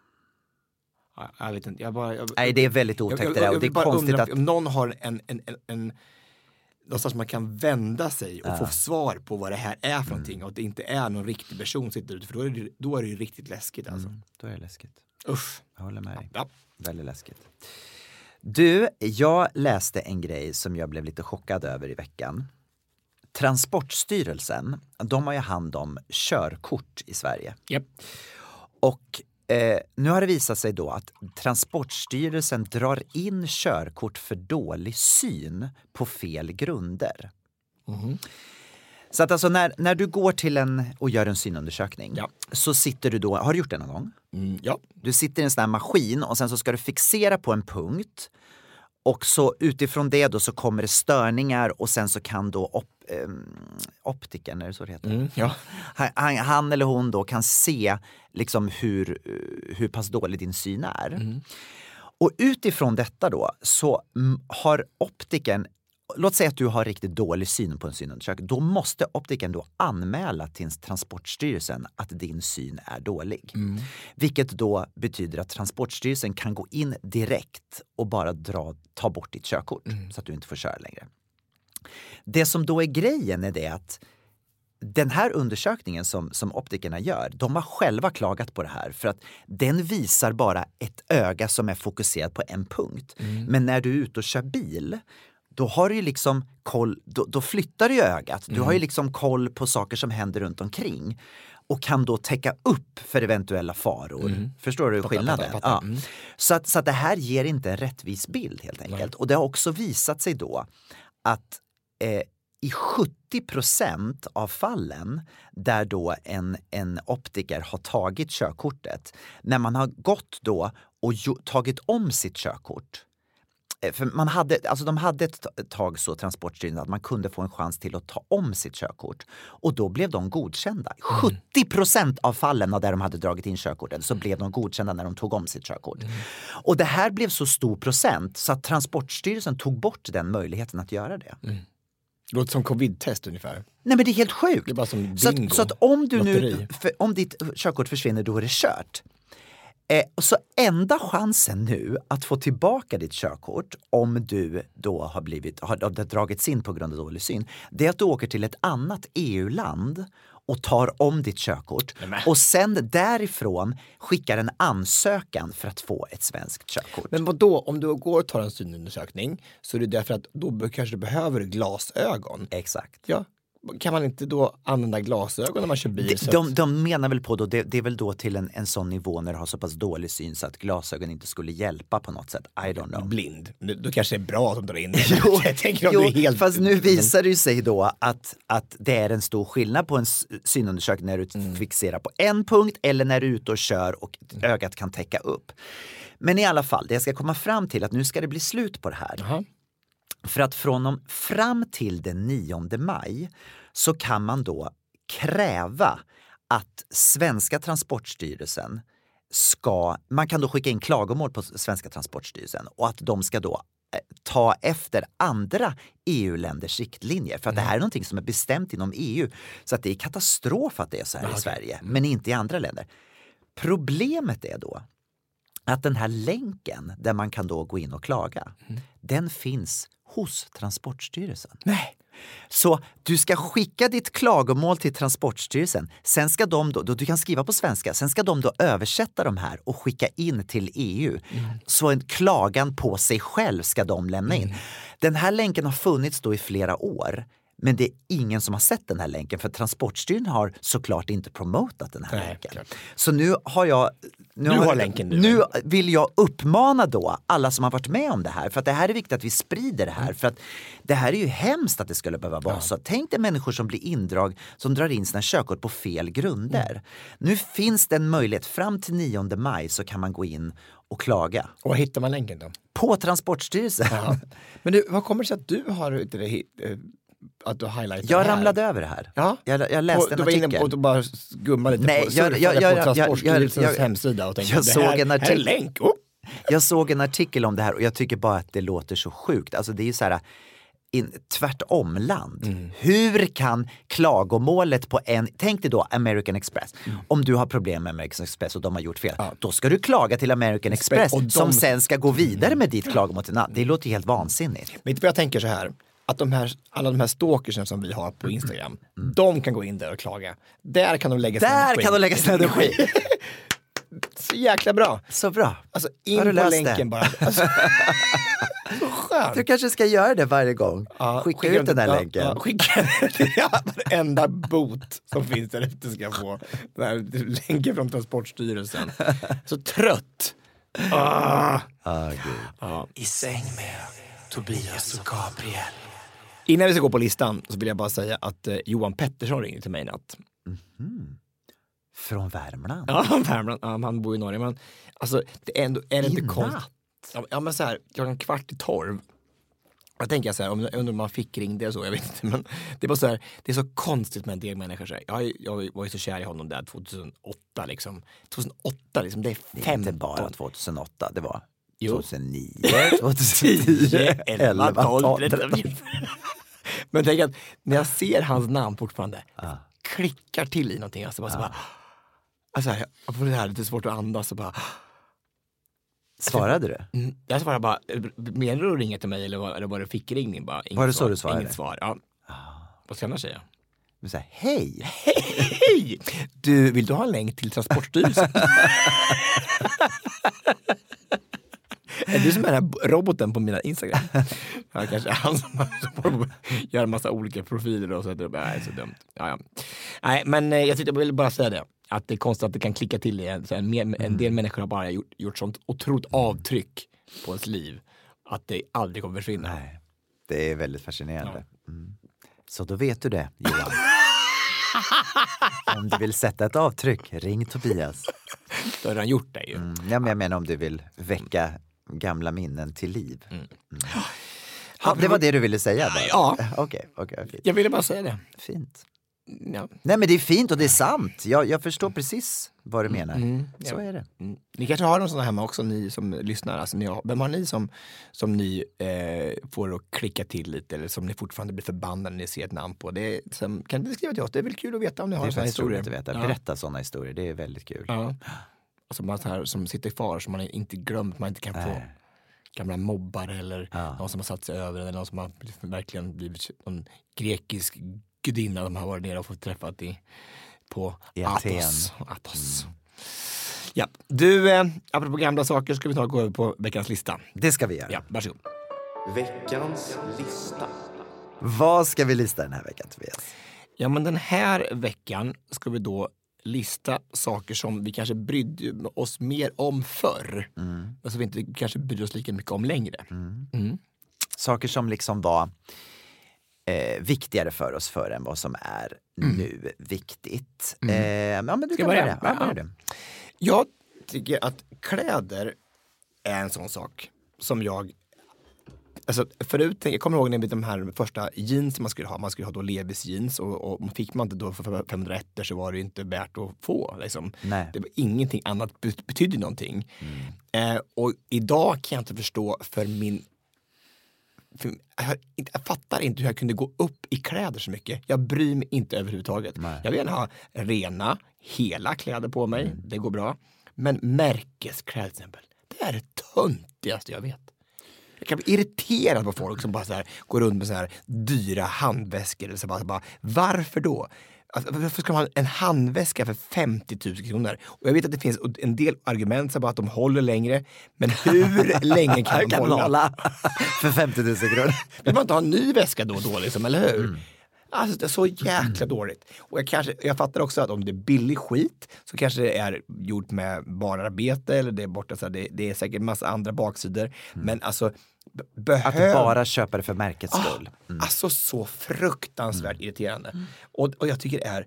Ja, Jag vet inte, jag bara, jag, Nej, det är väldigt otäckt det där och det är konstigt undra att... Om någon har en, en, en, en någonstans man kan vända sig och Ja. få svar på vad det här är för någonting och att det inte är någon riktig person som sitter ute för då är det, då är det ju riktigt läskigt alltså. Mm, då är det läskigt. Usch. Jag håller med dig. Ja. Väldigt läskigt. Du, jag läste en grej som jag blev lite chockad över i veckan. Transportstyrelsen, de har ju hand om körkort i Sverige. Japp. Och eh, nu har det visat sig då att Transportstyrelsen drar in körkort för dålig syn på fel grunder. Så att alltså när, när du går till en och gör en synundersökning Ja. så sitter du då, har du gjort det någon gång? Mm, ja. Du sitter i en sån här maskin och sen så ska du fixera på en punkt och så utifrån det då så kommer det störningar och sen så kan då op, ehm, optikern, är det så det heter? Mm, ja. Han, han, eller hon då kan se liksom hur, eh, hur pass dålig din syn är. Mm. Och utifrån detta då så har optikern Låt säga att du har riktigt dålig syn på en synundersökning. Då måste optikern då anmäla till Transportstyrelsen att din syn är dålig. Vilket då betyder att Transportstyrelsen kan gå in direkt och bara dra, ta bort ditt körkort så att du inte får köra längre. Det som då är grejen är det att den här undersökningen som, som optikerna gör, de har själva klagat på det här för att den visar bara ett öga som är fokuserat på en punkt. Men när du är ute och kör bil, då har du ju liksom koll, då, då flyttar du ju ögat. Du har ju liksom koll på saker som händer runt omkring och kan då täcka upp för eventuella faror. Förstår du skillnaden? fattar, fattar. Ja. Så, att, så att det här ger inte en rättvis bild helt enkelt. Och det har också visat sig då att eh, i 70 procent av fallen där då en, en optiker har tagit körkortet, när man har gått då och jo, tagit om sitt körkort för man hade, alltså de hade ett ta- ett tag så, Transportstyrelsen, att man kunde få en chans till att ta om sitt körkort. Och då blev de godkända. 70 procent av fallen där de hade dragit in körkortet så blev de godkända när de tog om sitt körkort. Och det här blev så stor procent så att Transportstyrelsen tog bort den möjligheten att göra det. Låter som covid-test ungefär. Nej men det är helt sjukt. Det är bara som Så att, så att om, du nu, Lotteri. för, om ditt körkort försvinner då är det kört. Eh, så enda chansen nu att få tillbaka ditt körkort om du då har, blivit, har, har dragits in på grund av dålig syn, det är att du åker till ett annat EU-land och tar om ditt körkort och sen därifrån skickar en ansökan för att få ett svenskt körkort. Men då om du går och tar en synundersökning så är det därför att då kanske du behöver glasögon. Exakt. Ja. Kan man inte då använda glasögon när man kör bil? De, de, de menar väl på då, det, det är väl då till en, en sån nivå när du har så pass dålig syn så att glasögon inte skulle hjälpa på något sätt. I don't know. Blind. Då kanske det är bra att de drar in det. Jo, jag tänker om jo, du är helt... fast nu visar det ju sig då att, att det är en stor skillnad på en synundersökning när du Mm. fixerar på en punkt eller när du är ute och kör och ögat kan täcka upp. Men i alla fall, det jag ska komma fram till att nu ska det bli slut på det här. För att från om, fram till den 9 maj så kan man då kräva att svenska Transportstyrelsen ska, man kan då skicka in klagomål på svenska Transportstyrelsen och att de ska då eh, ta efter andra EU-länders riktlinjer. För att det här är någonting som är bestämt inom EU. Så att det är katastrof att det är så här i Sverige, men inte i andra länder. Problemet är då att den här länken där man kan då gå in och klaga, den finns hos Transportstyrelsen. Nej. Så du ska skicka ditt klagomål till Transportstyrelsen. Sen ska de då, du kan skriva på svenska, sen ska de då översätta de här och skicka in till EU. Så en klagan på sig själv ska de lämna in. Den här länken har funnits då i flera år. Men det är ingen som har sett den här länken för Transportstyrelsen har såklart inte promotat den här Nej, länken. klart. Så nu har jag... Du har länken nu, Nu vill jag uppmana då alla som har varit med om det här, för att det här är viktigt att vi sprider det Mm. här. För att det här är ju hemskt att det skulle behöva vara så. Tänk dig människor som blir indrag, som drar in sina körkort på fel grunder. Mm. Nu finns det en möjlighet, fram till 9 maj så kan man gå in och klaga. Och var hittar man länken då? På Transportstyrelsen. Ja. Men du, vad kommer det sig att du har att du highlightat Jag här? ramlade över det här. Ja. Jag, jag läste Och en du var inne artikel. på att bara gumma lite Nej, på, jag- jag- jag- på Transportstyrelsens jag- jag- hemsida och tänkte jag såg här, en här artikel- länk. Oh. Jag såg en artikel om det här och jag tycker bara att det låter så sjukt. Alltså det är ju så här in, tvärtomland. Mm. Hur kan klagomålet på en, tänk dig då American Express. Mm. Om du har problem med American Express och de har gjort fel, då ska du klaga till American Express och de- som sen ska gå vidare med ditt klagomål till. Det låter helt vansinnigt. Vad jag tänker så här? Att de här, alla de här stalkersen som vi har på Instagram, de kan gå in där och klaga. Där kan de lägga sin Där energi. kan de lägga sin energi. Så jäkla bra. Så bra. Alltså Har in du på läst länken det? bara. Alltså, så skönt. Du kanske ska göra det varje gång. Ja, Skicka ut den här ja, länken. Ja, skicka ja, varenda bot som finns där ute ska få den här länken från Transportstyrelsen. Så trött. Ah. Ah. I säng med Tobias och Gabriel. Innan vi ska gå på listan så vill jag bara säga att eh, Johan Pettersson ringde till mig i natt. Från Värmland? Ja, Värmland. Ja, han bor i Norge. Men alltså, det är, ändå, är det I inte konstigt? Ja, men så här, klockan kvart i tolv. Jag tänker så här, om, om man fick ringde och så, jag vet inte. Men det var så här, det är så konstigt med en del människor. Så här. Jag, jag var ju så kär i honom där 2008 liksom. 2008 liksom, det är Det är 15. inte bara 2008, det var Jo. 2009, 2010, 11, 12, 12, 13, 14. Men tänk att när jag ser hans namn fortfarande, klickar till i någonting. Alltså bara, så bara, alltså här, jag får det här lite svårt att andas och bara Svarade du? Mm, jag svarade bara, menar du att ringa till mig eller var, eller var det fickringning? Bara, Var det så svar, du svarade? Inget svar, ja. Vad ska jag annars säga? Så här, hej! Hej! Du, vill du ha en länk till Transportstyrelsen? är du som är den här roboten på mina Instagram? Ja, kanske han som som gör en massa olika profiler och sätter upp. Nej, så dumt. Ja, ja. Nej, men eh, jag tyckte jag ville bara säga det. Att det är konstigt att det kan klicka till en, en, en del människor har bara gjort, gjort sånt otroligt avtryck på ens liv. Att det aldrig kommer försvinna. Nej, det är väldigt fascinerande. Mm. Så då vet du det, Johan. om du vill sätta ett avtryck, ring Tobias. Då har han gjort det ju. Mm. Ja, men jag menar om du vill väcka gamla minnen till liv. Mm. Ja, det var det du ville säga? Bara. Ja. Okej, okej, fint. Jag ville bara säga det. Fint. Ja. Nej men det är fint och det är sant. Jag, jag förstår precis vad du menar. Mm, Så ja. är det. Mm. Ni kanske har någon sån hemma också, ni som lyssnar. Alltså, ni har, vem har ni som, som ni eh, får att klicka till lite eller som ni fortfarande blir förbannade när ni ser ett namn på? Det som, kan ni skriva till oss? Det är väl kul att veta om ni har faktiskt historier. att veta. Ja. Berätta sådana historier, det är väldigt kul. Ja. Alltså man så här, som sitter kvar som man inte glömt, man inte kan få Nej. gamla mobbare eller Ja. någon som har satt sig över eller någon som har verkligen blivit någon grekisk gudinna de har varit nere och fått träffat i, på I Athos. Aten. Mm. Athos. Ja. Du, eh, apropå gamla saker ska vi snart gå över på veckans lista. Det ska vi göra. Ja, varsågod. Veckans lista. Vad ska vi lista den här veckan Tobias? Ja, men den här veckan ska vi då lista saker som vi kanske brydde oss mer om förr. Mm. Men som vi inte kanske bryr oss lika mycket om längre. Mm. Saker som liksom var eh, viktigare för oss förr än vad som är nu viktigt. Eh, ja, men du Mm. Ska kan börja? börja. Ja, börja Ja. du. Jag tycker att kläder är en sån sak som jag Alltså förut, jag kommer ihåg när de här första jeans man skulle ha, man skulle ha då Levis jeans och, och fick man inte då för 501 så var det inte värt att få. Liksom. Nej. Det var ingenting annat bet- betydde någonting. Eh, och idag kan jag inte förstå för min för jag, jag fattar inte hur jag kunde gå upp i kläder så mycket. Jag bryr mig inte överhuvudtaget. Jag vill gärna ha rena, hela kläder på mig. Det går bra. Men märkeskläder till exempel, det är det töntigaste jag vet. Jag kan bli irriterad på folk som bara så här, går runt med så här dyra handväskor. Så bara, så bara, varför då? Alltså, varför ska man ha en handväska för 50 000 kronor? Och jag vet att det finns en del argument som bara att de håller längre. Men hur länge kan de Kan hålla? hålla för 50 000 kronor. Vill man inte ha en ny väska då och då, liksom, eller hur? Alltså det är så jäkla dåligt. Och jag, kanske, jag fattar också att om det är billig skit så kanske det är gjort med bararbete eller det är borta, så här, det, det är säkert massa andra baksidor. Men alltså, be- Att behöv... bara köpa det för märkets Ah, skull. Mm. Alltså så fruktansvärt irriterande. Och, och jag tycker det är,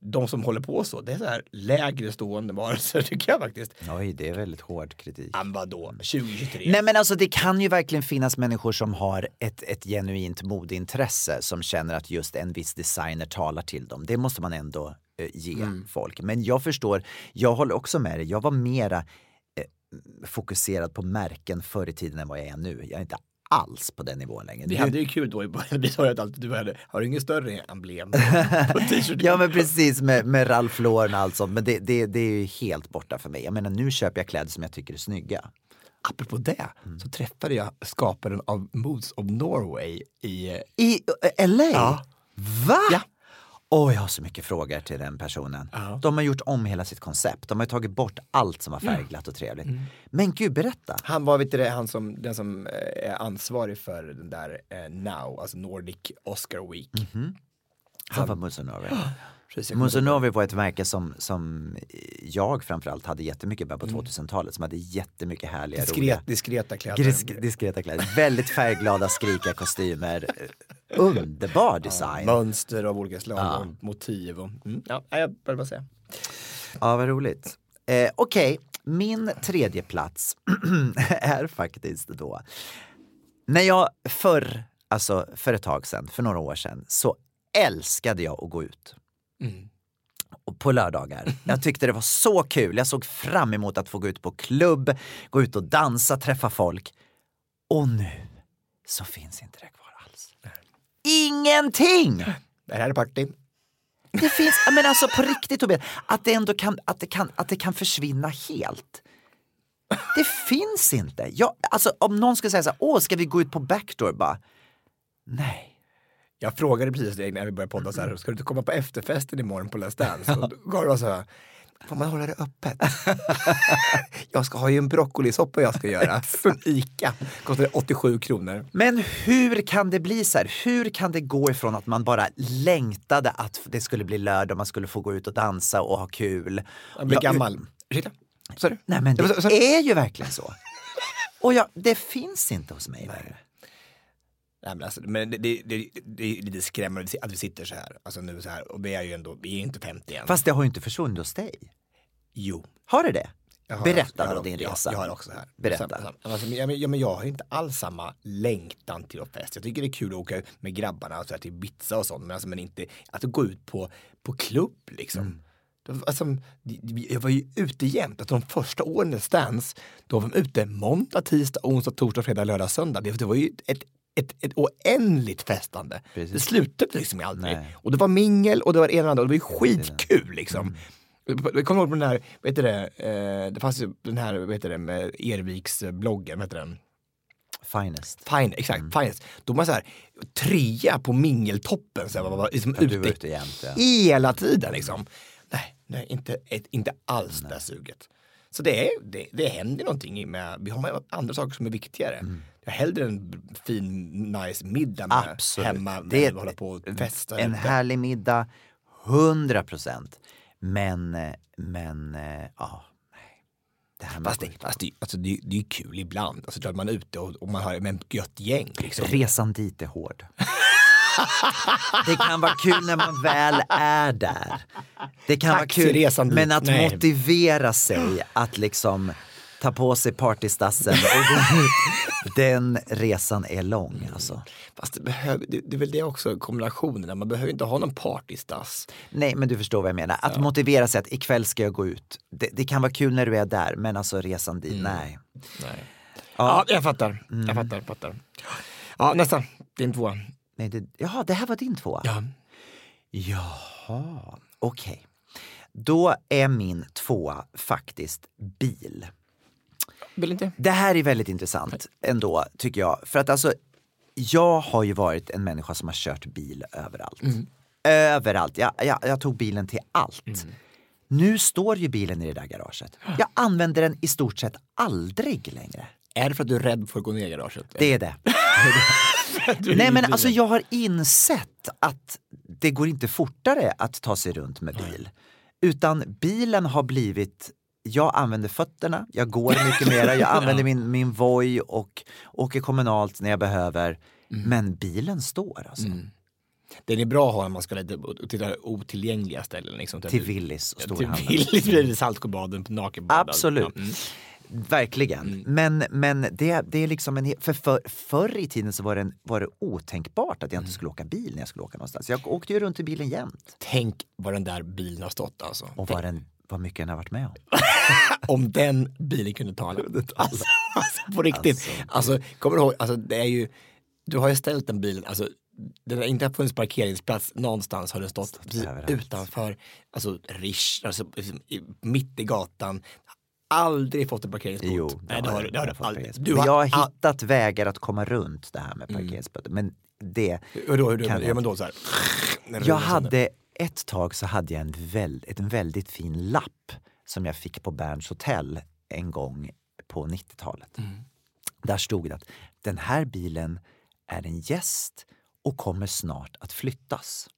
de som håller på så, det är så här lägre stående varelser tycker jag faktiskt. Oj, det är väldigt hård kritik. Men vadå, 2023? Nej men alltså det kan ju verkligen finnas människor som har ett, ett genuint modeintresse som känner att just en viss designer talar till dem. Det måste man ändå eh, ge Mm. folk. Men jag förstår, jag håller också med dig. Jag var mera eh, fokuserad på märken förr i tiden än vad jag är nu. Jag är inte alls på den nivån längre. Vi hade ju kul då i början, vi sa ju att du hade, har du ingen större emblem på t-shirten? Ja men precis med, med Ralph Lauren och allt sånt. Men det, det, det är ju helt borta för mig. Jag menar nu köper jag kläder som jag tycker är snygga. Apropå det, så träffade jag skaparen av Moods of Norway i... eh, I eh, LA? Ja. Va? Ja. Åh, jag har så mycket frågor till den personen. Ja. De har gjort om hela sitt koncept. De har tagit bort allt som var färgglatt och trevligt. Men gud, berätta. Han var vet du det, han som, den som eh, är ansvarig för den där eh, Now, alltså Nordic Oscar Week. Han var jag kommer Moods of inte ihåg. Norway var ett märke som, som jag framförallt hade jättemycket med på 2000-talet. Som hade jättemycket härliga, Diskret, roliga diskreta kläder. Disk, diskreta kläder. Väldigt färgglada, skrika kostymer. Underbar design. Mönster av olika slag Ja. och motiv. Och, mm, ja, jag började bara säga. Ja, vad roligt. Eh, Okej, min tredje plats är faktiskt då när jag förr, alltså för ett tag sedan, för några år sedan, så älskade jag att gå ut. Och på lördagar. Jag tyckte det var så kul. Jag såg fram emot att få gå ut på klubb, gå ut och dansa, träffa folk. Och nu så finns inte det kvar. Ingenting! Det här är party. Det finns, men alltså på riktigt Tobias, att det ändå kan, att det kan, att det kan försvinna helt. Det finns inte. Jag, alltså, om någon skulle säga så här, åh ska vi gå ut på backdoor? Bara, nej. Jag frågade precis dig när vi började podda så här, ska du inte komma på efterfesten imorgon på Let's Dance? Och då gav du så här, får man hålla det öppet? jag ska ha ju en broccolisoppa jag ska göra från ICA. Kostar 87 kronor. Men hur kan det bli så här? Hur kan det gå ifrån att man bara längtade att det skulle bli lördag och man skulle få gå ut och dansa och ha kul? Jag blir gammal. Ursäkta? Du? Nej men det är ju verkligen så. Och jag, det finns inte hos mig längre. Nej, men alltså, men det, det, det, det är lite skrämmande att vi sitter så här. Alltså nu så här och vi är ju ändå, vi är inte 50 än. Fast det har ju inte försvunnit hos dig. Jo. Har det det? Jag Berätta också- jag då din jag- resa. Jag har också här. Berätta. Alltså, men, ja, men, ja, men jag har inte alls samma längtan till att fest. Jag tycker det är kul att åka med grabbarna och så här, till Ibiza och sånt. Men, alltså, men inte att gå ut på, på klubb liksom. Mm. Alltså, jag var ju ute jämt. Att de första åren i Stans, då var de ute måndag, tisdag, onsdag, torsdag, fredag, lördag, söndag. Det var ju ett, ett, ett oändligt festande. Det slutade liksom aldrig. Och det var mingel och det var det ena och det det var ju skitkul liksom. Jag kommer ihåg på den här, vad heter det, eh, det fanns ju den här, vad heter det, med Erviks eh, bloggen, vad heter den? Finest. Fine, exakt, Finest. Då var man så här, trea på mingeltoppen, så här, man var liksom Ja, du var ute ute jämt, ja. hela tiden liksom. Nej, nej inte, ett, inte alls det där suget. Så det, är, det, det händer någonting med, vi har andra saker som är viktigare. Mm. Jag hellre en fin, nice middag med Absolut. hemma, Det är hålla på och festa. En ute. härlig middag, 100 procent. Men, men, eh, ja, Fast, det, fast det, alltså det, det är ju kul ibland. Alltså, klart man är ute och, och man har med ett gött gäng. Liksom. Resan dit är hård. Det kan vara kul när man väl är där. Det kan vara kul, men att Nej. motivera sig att liksom ta på sig partystassen och gå ut, den resan är lång alltså. Fast det, behöver, det, det är väl det också, kombinationen. Man behöver inte ha någon partystass. Nej men du förstår vad jag menar. Att motivera sig att ikväll ska jag gå ut. Det, det kan vara kul när du är där men alltså resan dit, nej. Nej. Ja, jag fattar. Jag fattar, fattar. Ja, nästa. Din tvåa. nej det, jaha, det här var din tvåa? Ja. Jaha, okej. Då är min tvåa faktiskt bil. Vill inte? Det här är väldigt intressant ändå, tycker jag. För att alltså, jag har ju varit en människa som har kört bil överallt. Mm. Överallt. Jag, jag, jag tog bilen till allt. Nu står ju bilen i det där garaget. Jag använder den i stort sett aldrig längre. Är det för att du är rädd för att gå ner i garaget? Det är det. Nej men alltså jag har insett att det går inte fortare att ta sig runt med bil. Utan bilen har blivit, jag använder fötterna, jag går mycket mera, jag använder min, min Voi och åker kommunalt när jag behöver. Men bilen står alltså. Den är bra att ha när man ska titta otillgängliga ställen. Liksom. Till Willys och Ja, Till. Willys blir Saltsjöbaden på nakenbad. Absolut. Ja, mm. Verkligen. Men, men det, det är liksom en för, för Förr i tiden så var det, en, var det otänkbart att jag inte skulle åka bil när jag skulle åka någonstans. Jag åkte ju runt i bilen jämt. Tänk vad den där bilen har stått alltså. Och vad, den, vad mycket den har varit med om. Om den bilen kunde tala. Alltså, alltså, på riktigt. Alltså, kommer du ihåg, alltså, det är ju, du har ju ställt den bilen, alltså, det har inte funnits parkeringsplats någonstans har den stått utanför, alltså Rish, alltså, liksom, i- mitt i gatan. Aldrig fått en parkeringsbot. Jo, Nej, det har, det har du fått aldrig. Du Men jag har all- hittat vägar att komma runt det här med parkeringsböter. Men det Hur då, hur då, jag man då så här? Det Jag hade, ett tag så hade jag en, väl, en väldigt fin lapp som jag fick på Berns hotell en gång på 90-talet. Där stod det att den här bilen är en gäst och kommer snart att flyttas.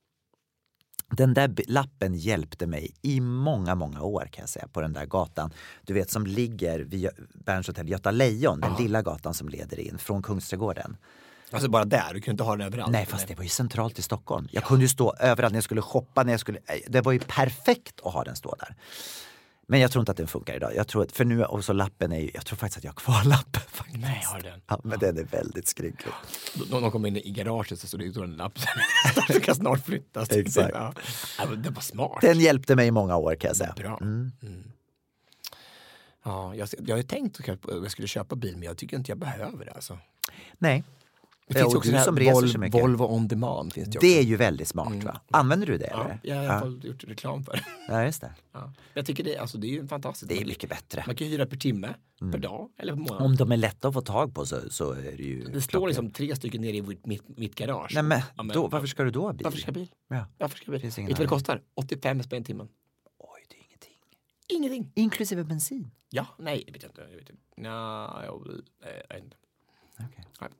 Den där lappen hjälpte mig i många, många år kan jag säga på den där gatan. Du vet som ligger vid Berns hotell Göta Lejon, den lilla gatan som leder in från Kungsträdgården. Alltså bara där, du kunde inte ha den överallt. Nej, fast det var ju centralt i Stockholm. Jag kunde ju stå överallt när jag skulle shoppa. När jag skulle, det var ju perfekt att ha den stå där. Men jag tror inte att den funkar idag. Jag tror för nu, och så lappen är ju, jag tror faktiskt att jag har kvar lappen. Faktiskt. Nej, har du den? Ja, men den är väldigt skrynklig. Någon någon kommer in i garaget så står det en lapp. Du ska snart flyttas. Exakt. Ja. Ja, det var smart. Den hjälpte mig i många år kan jag säga. Bra. Mm. Ja, jag, jag har ju tänkt att jag skulle köpa bil men jag tycker inte jag behöver det. Alltså. Nej. Det Ja, finns och också du det som reser Vol- så mycket. Volvo on demand. Finns det, också. Det är ju väldigt smart va? Använder du det Ja, eller? jag har i alla fall gjort reklam för det. Ja, just det. Ja. Jag tycker det, alltså, det är ju fantastiskt. Det är mycket bättre. Man kan hyra per timme, per dag eller per månad. Om de är lätta att få tag på så, så är det ju... Det står liksom tre stycken nere i mitt, mitt, garage. Nej men, Ja, men- då, varför ska du då ha bil? Varför ska jag bil? Ja. Varför ska jag bil? Vet du vad det kostar? 85 spänn timmen. Oj, det är ingenting. Ingenting. Inklusive bensin? Ja, nej, jag vet inte. Jag vet inte. Nja, jag vet inte. Okej. Nej.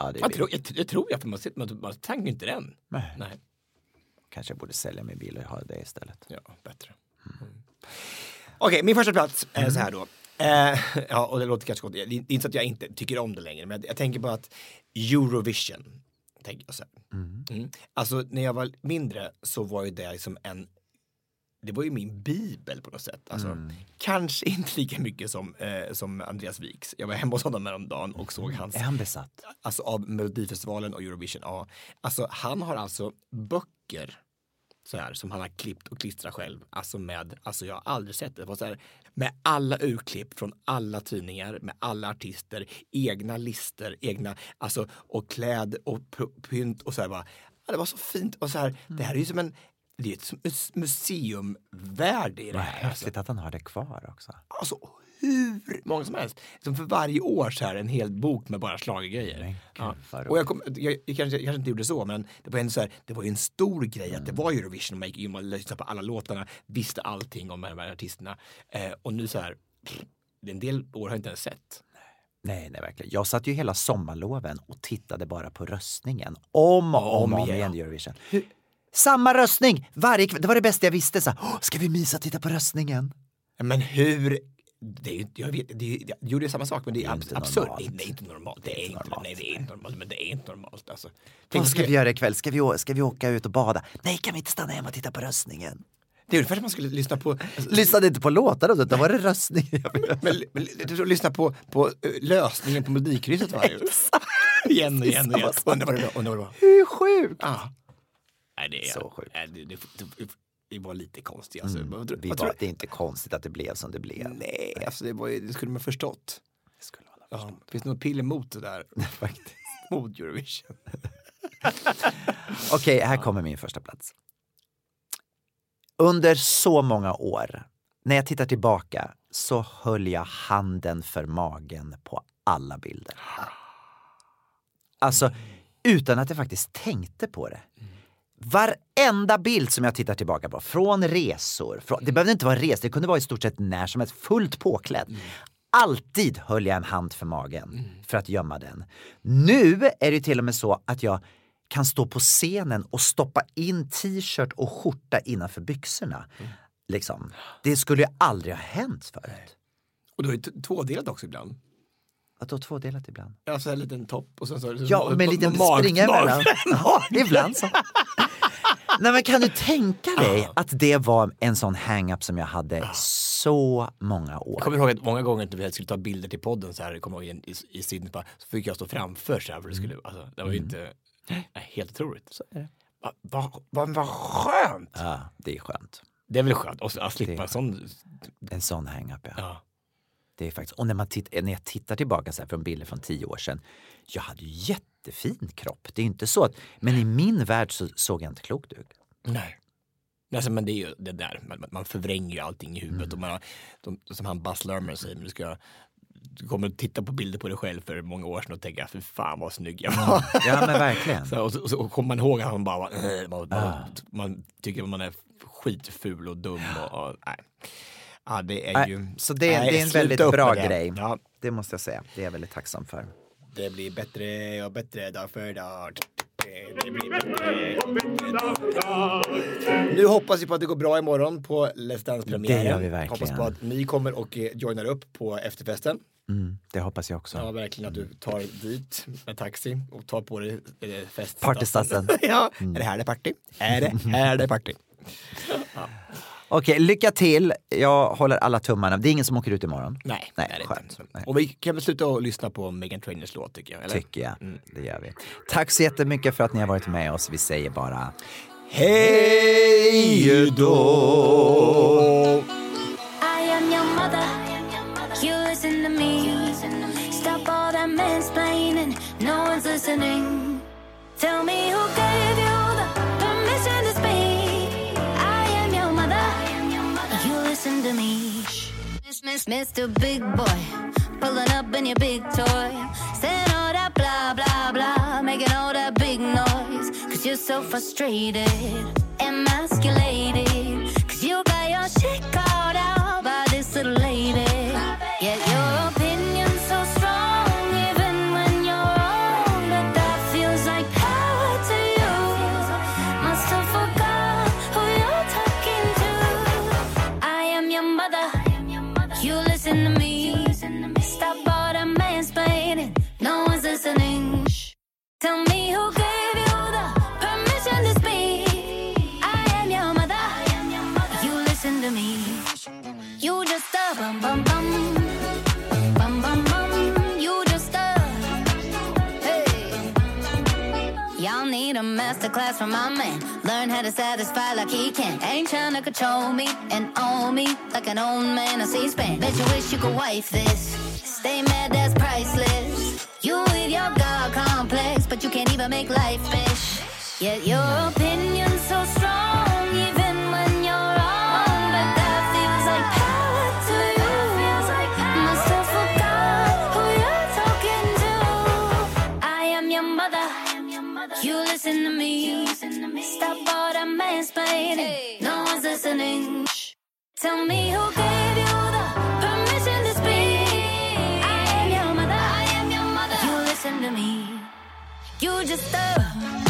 Ja, det Jag tror, jag, jag tror jag, för man, sitter- man, man tankar inte den. Nej. Nej. Kanske jag borde sälja min bil och ha det istället. Ja, bättre. Mm. Okej, min första plats är så här då. Eh, ja, och det låter kanske gott. Det är inte så att jag inte tycker om det längre, men jag tänker på att Eurovision, tänker jag så här. Mm. Alltså när jag var mindre så var ju det liksom en det var ju min bibel på något sätt. Alltså, Kanske inte lika mycket som, eh, som Andreas Wiks. Jag var hemma hos honom häromdagen och såg hans Är han besatt? alltså av Melodifestivalen och Eurovision. Ja. Alltså han har alltså böcker så här som han har klippt och klistrat själv. Alltså med, alltså jag har aldrig sett det. det var så här, med alla urklipp från alla tidningar, med alla artister, egna lister, egna, alltså och kläd och pynt och så här bara. Ja, det var så fint och så här, det här är ju som en det är ett mus- museumvärde i det Vad här. Alltså. häftigt att han har det kvar också. Alltså hur många som helst. Som för varje år så här en hel bok med bara schlagergrejer. Ja. vad Och jag, kom, jag, jag, kanske, jag kanske inte gjorde så men det var ändå så här, det var ju en stor grej att det var Eurovision och man gick in och lyssnade på alla låtarna, visste allting om de här artisterna. Eh, och nu så här, pff, en del år har jag inte ens sett. Nej, nej, verkligen. Jag satt ju hela sommarloven och tittade bara på röstningen. Om och om, Om igen. igen Eurovision. Samma röstning varje kväll. Det var det bästa jag visste. Så, här, "Åh, ska vi mysa och titta på röstningen? Men hur det är, ju- jag vet, det är, det är samma sak men det är, Det abs- absurt. Nej, det är inte normalt. Det är inte normalt. Nej, det är inte normalt. Men det är inte normalt. Alltså. Vad ska vi göra ikväll? Ska vi, ska vi åka ut och bada? Nej, kan vi inte stanna hemma och titta på röstningen? Det är ungefär som man skulle lyssna på alltså, Lyssnade inte på låtarna, utan var det röstning. Men, men du får lyssna på, på eh, lösningen på Melodikrysset varje år. igen och igen och igen. Undrar vad det var. Det. Hur sjukt? Ja. Nej, det är Så sjukt. Nej, det, det, det, det var lite konstigt. Alltså. Mm. Tror- Vi bara, tror- det är inte konstigt att det blev som det blev. Nej, alltså det, var, det skulle man förstått. Det skulle man ha Ja. Finns det något piller mot det där? Faktiskt. mot Eurovision? Okej, här kommer min första plats. Under så många år, när jag tittar tillbaka, så höll jag handen för magen på alla bilder. Alltså, utan att jag faktiskt tänkte på det. Varenda bild som jag tittar tillbaka på, från resor, från, det behövde inte vara resor, det kunde vara i stort sett när som helst, fullt påklädd. Alltid höll jag en hand för magen för att gömma den. Nu är det till och med så att jag kan stå på scenen och stoppa in t-shirt och skjorta innanför byxorna. Liksom. Det skulle ju aldrig ha hänt förut. Och då är det tvådelat också ibland. Att då tvådelat ibland. Ja, så här en liten topp och sen så Ja, med en liten mag- springa emellan. Ja, ibland så. Nej men kan du tänka dig att det var en sån hang-up som jag hade så många Jag år? kommer ihåg att många gånger när vi skulle ta bilder till podden så här, jag kommer ihåg i, i, i Sydney, så fick jag stå framför så här, för det skulle, alltså, det var ju inte, nej, helt otroligt. Så är det. Vad va, va, va skönt! Ja, det är skönt. Det är väl skönt att att slippa en sån, En sån hang-up ja. ja. Det är faktiskt, och när, man titt, när jag tittar tillbaka så här från bilder från tio år sedan. Jag hade ju jättefin kropp. Det är inte så att, men i min värld så såg jag inte klokt ut. Nej. Alltså, men det är ju det där, man, man förvränger ju allting i huvudet Mm. och man har, de, som han Buzz Lerman säger, men du ska du kommer att titta på bilder på dig själv för många år sedan och tänka, för fan vad snygg jag var. Ja men verkligen. Så, och, så, och så kommer man ihåg att man bara, äh, man, man, Ah. man tycker att man är skitful och dum och, och nej. Ja, det är ju... Så det, nej, det är en väldigt bra grej. Ja, Det måste jag säga. Det är jag väldigt tacksam för. Det blir bättre och bättre dag för dag. Det blir bättre och bättre dag för dag. Nu hoppas vi på att det går bra imorgon på Let's Dance-premiären. Det gör vi verkligen. Hoppas på att ni kommer och eh, joinar upp på efterfesten. Mm, det hoppas jag också. Ja, verkligen att du tar dit med taxi och tar på dig eh, fest. Partystassen. ja, är det här det är party? Är det här det party? Okej, lycka till. Jag håller alla tummarna. Det är ingen som åker ut imorgon. Nej, Nej, det är inte. Nej. Och vi kan väl sluta och lyssna på Megan Trainers låt tycker jag. Eller? Tycker jag. Det gör vi. Tack så jättemycket för att ni har varit med oss. Vi säger bara Hej då! I am your mother. You listen to me. Stop all that mansplaining. No one's listening. Tell me who gave you Miss, Mr. Big Boy, pulling up in your big toy, saying all that blah blah blah, making all that big noise. Cause you're so frustrated, emasculated. Cause you got your shit called out by this little lady. Yet your masterclass from my man. Learn how to satisfy like he can. Ain't trying to control me and own me like an old man on C-SPAN. Bet you wish you could wife this. Stay mad, that's priceless. You with your God complex, but you can't even make life fish. Yet your opinion's so strong, even when you're wrong. But that feels like power to you. Must have forgot who you're talking to. I am your mother. You listen to me. Stop all the mansplaining. No one's listening. Tell me who gave you me. You just a